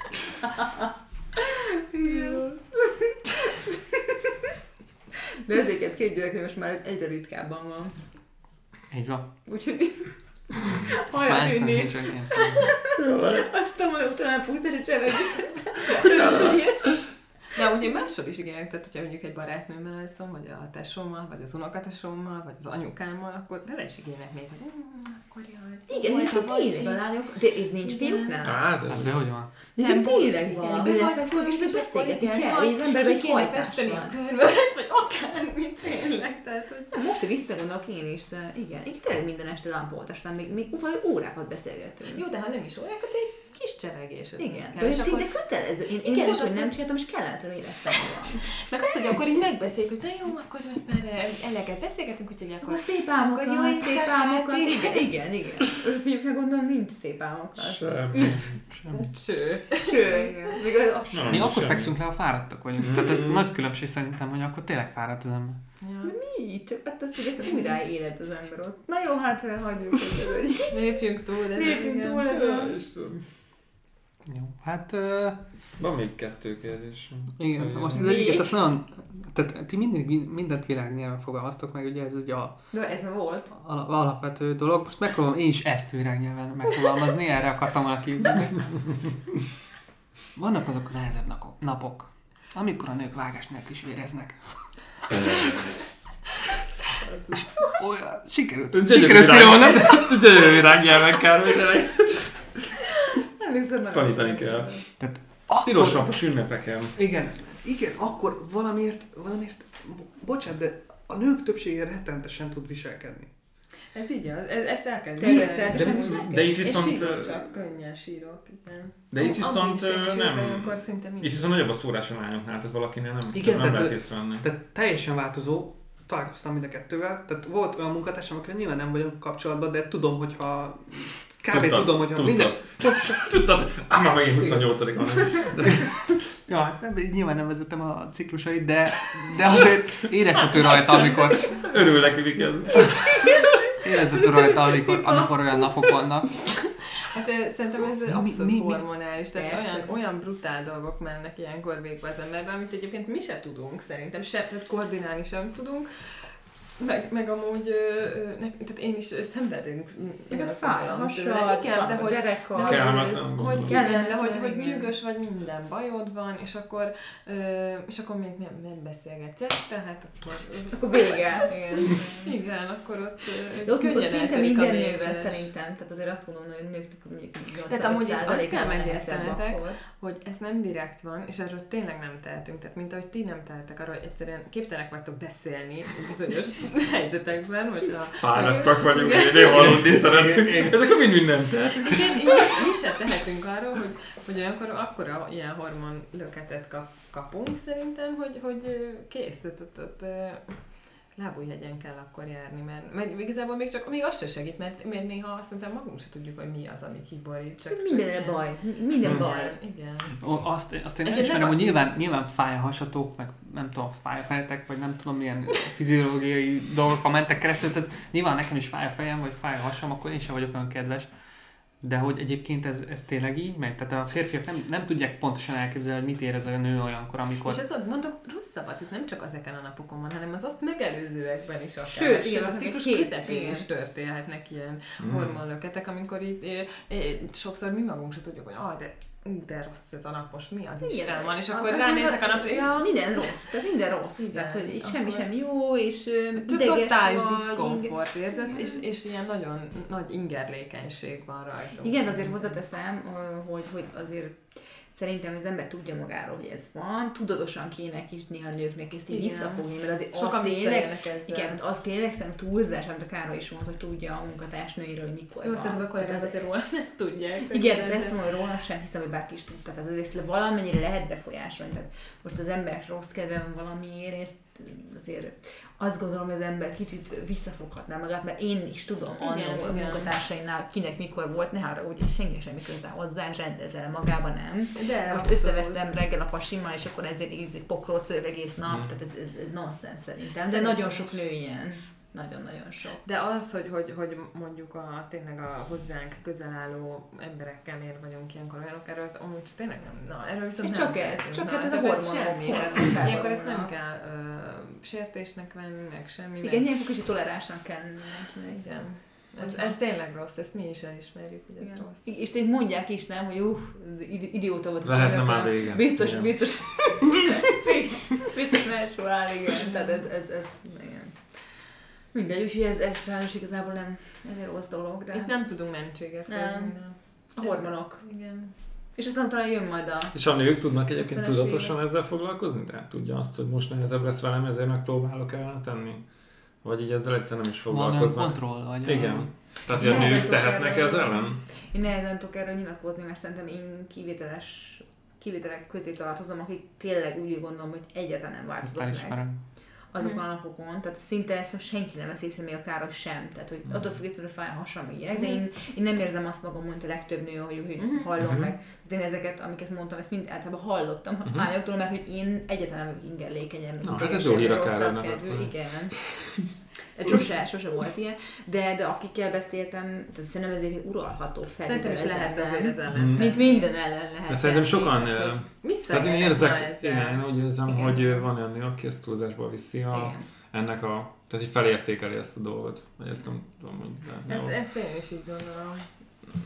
De ezeket két gyereknél most már ez egyre ritkábban van. Így van. Úgyhogy hajra tűnni. Aztán mondom, utána fogsz egy csevegni. De ugye máshol is igen, tehát hogyha mondjuk egy barátnőmmel alszom, vagy a tesómmal, vagy az unokatesómmal, vagy az anyukámmal, akkor bele is igények még, hogy "Mm, akkor jaj. Igen, volt egyébként a tényleg bocsi." a lányok, de ez nincs fiúknál. Hát, Hát de hogy van? Nem, tényleg van. igen, Belefekszünk, és beszélgetni kell, hogy az emberben egy hajtás vagy akármit tényleg, tehát hogy Na, Most, hogy visszagondolok én is, igen, én tényleg minden este lámpoltastam, még, még valami órákat beszélgetünk. jó, de ha nem is órákat, egy csevegés. ez Igen, kell. de ez És szinte akkor- kötelező. Én, én Igen, és hogy azt, nem csináltam, és kellemetlenül éreztem magam. Meg azt, hogy akkor így megbeszéljük, hogy na jó, akkor most már eh, eleget beszélgetünk, úgyhogy akkor... Akkor szép álmokat, Akkor jó szép álmokat, igen. igen, igen. A fiúknak gondolom nincs szép álmokat. Semmi. Cső. Cső, igen. Még az, sem. Mi akkor fekszünk le, ha fáradtak vagyunk. Tehát ez nagy különbség szerintem, hogy akkor tényleg fáradt az ember. Ja. Mi? Csak attól függetlenül újra élet az ember ott. Na jó, hát ha hagyjuk Lépjünk túl ezen. lépjünk igen. túl ezen. Jó, hát uh, Van még kettő kérdés. igen, Nagyon most az egyiket azt nagyon, tehát ti mindig, mindent világnyelven fogalmaztok meg, ugye ez ugye a De ez már volt. al- alapvető dolog. Most megpróbálom én is ezt világnyelven megfogalmazni, erre akartam volna. Vannak azok a nehezebb napok, amikor a nők vágás nélkül is véreznek. Olyan, sikerült, sikerült filmolnod. Gyönyörű virágnyelvekkel, mindenek. Nem hiszem, nem. Tanítani kell. Tehát Piros akkor, napos ünnepeken. igen, igen, akkor valamiért, valamiért, bocsánat, de a nők többsége rettenetesen tud viselkedni. Ez így az, ez, ezt el kell De, de itt viszont... sírok csak, könnyen sírok, igen. De itt viszont nem... Akkor szinte Itt viszont nagyobb a szórás a lányoknál, tehát valakinél nem, Igen, nem lehet észrevenni. Tehát teljesen változó, találkoztam mind a kettővel, tehát volt olyan munkatársam, akivel nyilván nem vagyok kapcsolatban, de tudom, hogyha kb. Tudtad, tudom, hogyha tudtad. minden... Tudtad? Ám már megint 28 van. Ja, hát nem, nyilván nem vezetem a ciklusait, de, de azért érezhető rajta, amikor, Örül nekik ez. érezhető rajta, amikor, amikor olyan napok vannak. Hát szerintem ez Mi- abszolút mi- mi- hormonális, tehát Persze. olyan, olyan brutál dolgok mennek ilyenkor végbe az emberben, amit egyébként mi se tudunk szerintem, se, tehát koordinálni sem tudunk. Meg, meg amúgy, ö, ö, ne, tehát én is szenvedünk. Igen, azt fáj a hasad, Igen, de hogy, gyerekkar, de hogy, hogy, igen, de hogy, hogy nyűgös vagy minden bajod van, és akkor, ö, és akkor még nem, nem beszélgetsz este, hát akkor... Akkor vége. Igen. Igen, akkor ott, De ott, ott szinte minden nővel szerintem, tehát azért azt gondolom, hogy nőknek mondjuk Tehát amúgy itt azt 85%-a kell megértenetek, hogy ez nem direkt van, és erről tényleg nem tehetünk. Tehát, mint ahogy ti nem tehetek arról, hogy egyszerűen képtelenek vagytok beszélni bizonyos helyzetekben, hogy a... Fáradtak vagyunk, néha aludni szeretünk. Ezek mind-mind nem tehetünk. Igen, mi, is- mi sem tehetünk arról, hogy, hogy olyankor akkora ilyen hormon löketet kap, kapunk szerintem, hogy, hogy kész, tehát ö, lábújhegyen kell akkor járni, mert, mert igazából még csak még az se segít, mert, mert néha szerintem magunk se tudjuk, hogy mi az, ami kiborít. Csak, Mindenre csak baj. Minden Hmm. baj. Igen. Ó, Azt, azt én Egy elismerem, nem hogy nyilván, nyilván fáj a hasatok, meg nem tudom, fáj a fejetek, vagy nem tudom milyen fiziológiai dolgokon mentek keresztül, tehát nyilván nekem is fáj a fejem, vagy fáj a hasam, akkor én sem vagyok olyan kedves. De hogy egyébként ez, ez tényleg így megy? Tehát a férfiak nem, nem tudják pontosan elképzelni, hogy mit érez a nő olyankor, amikor... És ezt mondok rosszabbat, ez nem csak ezeken a napokon van, hanem az azt megelőzőekben is akár. Sőt, igen, a ciklus közepén is történhetnek ilyen Mm. hormonlöketek, amikor itt é, é, sokszor mi magunk se tudjuk, hogy ah, de, ú, de rossz ez a nap, most mi az Igen. Isten van, és Akkor- ránézek a napra, ja, Minden rossz, tehát minden rossz. Igen, tehát, hogy itt akkor- semmi sem jó, és ideges totális vagy, diszkomfort érzet, Igen. és, és ilyen nagyon nagy ingerlékenység van rajtunk. Igen, azért hozzáteszem, hogy, hogy azért szerintem az ember tudja magáról, hogy ez van, tudatosan kéne is néha nőknek ezt így Igen. visszafogni, mert azért Sokan az tényleg, igen, tehát az tényleg szerintem túlzás, amit a Károly is mondta, hogy tudja a munkatársnőiről, hogy mikor Jó, van. szerintem a Tehát kollégák ez- azért róla nem tudják. Igen, tehát ezt mondom, hogy rólam sem hiszem, hogy bárki is tudta. Tehát azért valamennyire lehet befolyásolni. Tehát most az ember rossz kedve van valamiért, ezt azért azt gondolom, hogy az ember kicsit visszafoghatná magát, mert én is tudom annó a munkatársaimnál, kinek mikor volt, ne arra, hogy senki semmi köze hozzá, rendezel magában nem. De Most összevesztem reggel a pasimmal, és akkor ezért így szövök egész nap, Mhm. tehát ez, ez, ez nonsens szerintem. De nagyon sok nő ilyen. Nagyon-nagyon sok. De az, hogy, hogy, hogy mondjuk a, tényleg a hozzánk közel álló emberekkel miért vagyunk ilyenkor olyanok, erről amúgy tényleg nem, na, erről viszont Csak nem ez, beszélünk. csak na, hát ez a hormonok, semmi, ilyenkor ezt nem kell ö, sértésnek venni, meg semmi. Igen, ilyenkor kicsit toleránsnak kell mindenkinek. igen. Ez, ez tényleg rossz, ezt mi is elismerjük, hogy ez Igen. rossz. És így mondják is, nem, hogy uff, idi- idióta volt Lehetne már vége. Biztos, Igen. biztos. biztos mehet áll, igen. Tehát ez, ez, ez, igen. Mindegy, úgyhogy ez, ez sajnos igazából nem ez egy rossz dolog, de Itt nem tudunk mentséget Nem. a hormonok. Igen. És aztán talán jön majd a... És a nők tudnak egyébként tudatosan ezzel foglalkozni? Tehát tudja azt, hogy most nehezebb lesz velem, ezért megpróbálok ellene tenni? Vagy így ezzel egyszerűen nem is Van olyan foglalkoznak? kontroll, vagy... Igen. Tehát, hogy a nők tehetnek erről- ez ellen? Én nehezen tudok erről nyilatkozni, mert szerintem én kivételes kivételek közé tartozom, akik tényleg úgy gondolom, hogy egyáltalán nem változott meg. Azokon a napokon, tehát szinte ezt senki nem vesz észre, még a káros sem, tehát hogy attól függetlenül fáj a hasam, meg ilyenek, de én, én nem érzem azt magam, mint a legtöbb nő, hogy, hogy hallom Mhm. meg. Tehát én ezeket, amiket mondtam, ezt mind általában hallottam Mhm. lányoktól, mert hogy én egyáltalán nem vagyok ingerlékenyen, Na, hát ez jó hír a Károlynak igen. Sose, sose volt ilyen, de, de akikkel beszéltem, tehát szerintem ez egy uralható Szerintem is lehet azért az ellen. Mm. Mint minden ellen lehet. De szerintem sokan... Tehát én érzek, igen, én úgy érzem, Igen. hogy ö, van olyan nő, aki ezt túlzásba viszi a, Igen. ennek a... Tehát így felértékeli ezt a dolgot. Vagy ezt nem tudom, hogy... Ez, ezt én is így gondolom.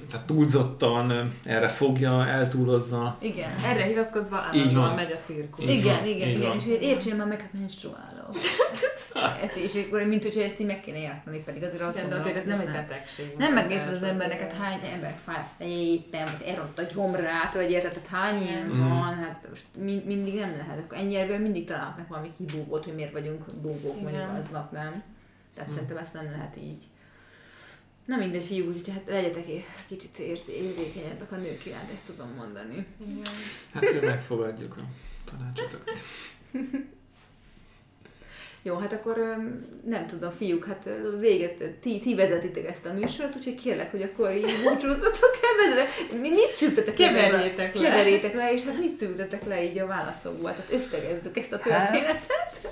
Tehát túlzottan erre fogja, eltúlozza. Igen. Erre hivatkozva állandóan megy a cirkusz. Igen, van, igen, igen, van. és hogy értsél már meg, hát menstruálok. ezt és akkor mint hogyha ezt így meg kéne jártani, pedig azért azt Igen, de azért ez nem egy betegség. Nem megérted az embernek, hát hány ember fáj fejében, vagy elront a gyomrát, vagy érted, tehát hány ilyen Mm. van, hát most mind, mindig nem lehet. Akkor ennyi mindig találhatnak valami kibúgót, hogy miért vagyunk búgók mondjuk aznap, nem? Tehát Mm. szerintem ezt nem lehet így. Na mindegy fiúk, úgyhogy hát legyetek egy kicsit ér- érzékenyebbek a nők iránt, ezt tudom mondani. Igen. Hát megfogadjuk a tanácsotokat. Jó, hát akkor nem tudom, fiúk, hát véget, ti, ti vezetitek ezt a műsort, úgyhogy kérlek, hogy akkor így búcsúzzatok el, vezetve. Mi- mit szültetek le? Keverjétek le. Keverjétek le, és hát mit szültetek le így a válaszokból? Tehát összegezzük ezt a történetet.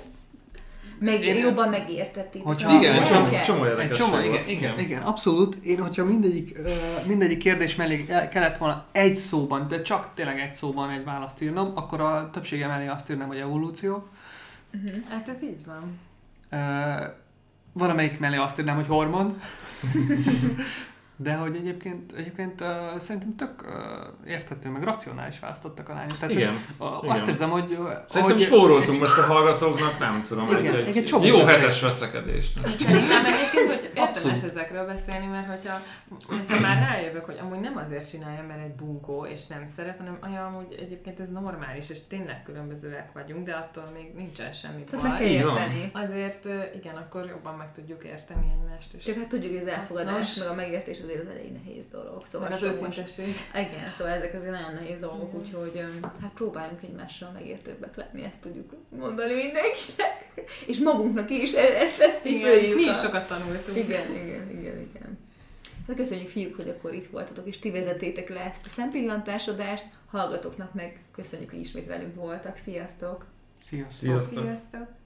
Meg, Én- jobban megértették. Hogyha- Igen, egy csomó, csomó Egy érdekes csomó, igen, volt. igen, igen, abszolút. Én, hogyha mindegyik, mindegyik kérdés mellé el- kellett volna egy szóban, de csak tényleg egy szóban egy választ írnom, akkor a többsége mellé azt írnám, hogy evolúció. Uh-huh. Hát ez így van. Ö, valamelyik mellé azt írnám, hogy hormon. De hogy egyébként, egyébként uh, szerintem tök uh, érthető, meg racionális választottak a lányok. Tehát, Igen. Hogy, uh, Igen. azt érzem, hogy... Uh, Szerintem hogy spóroltunk most a hallgatóknak, nem tudom, Igen, egy, egy egy, jó beszél. hetes veszekedést. Szerintem egyébként, hogy érdemes ezekről beszélni, mert hogyha, hogyha már rájövök, hogy amúgy nem azért csinálja, mert egy bunkó, és nem szeret, hanem olyan, amúgy egyébként ez normális, és tényleg különbözőek vagyunk, de attól még nincsen semmi Tehát meg kell baj. Van. érteni. Azért igen, akkor jobban meg tudjuk érteni egymást is. Csak hát tudjuk, hogy az elfogadás, meg a megértés azért az elég nehéz dolog. Szóval Meg az őszintesség. Igen, szóval ezek azért nagyon nehéz dolgok, úgyhogy öm, hát próbáljunk egymással megértőbbek lenni, ezt tudjuk mondani mindenkinek. És magunknak is, e- ezt, ezt így Igen, mi is sokat tanultunk. Igen, igen, igen, igen. Hát köszönjük fiúk, hogy akkor itt voltatok, és ti vezetétek le ezt a szempillantásodást. Hallgatóknak meg köszönjük, hogy ismét velünk voltak. Sziasztok! Sziasztok! Sziasztok! Sziasztok!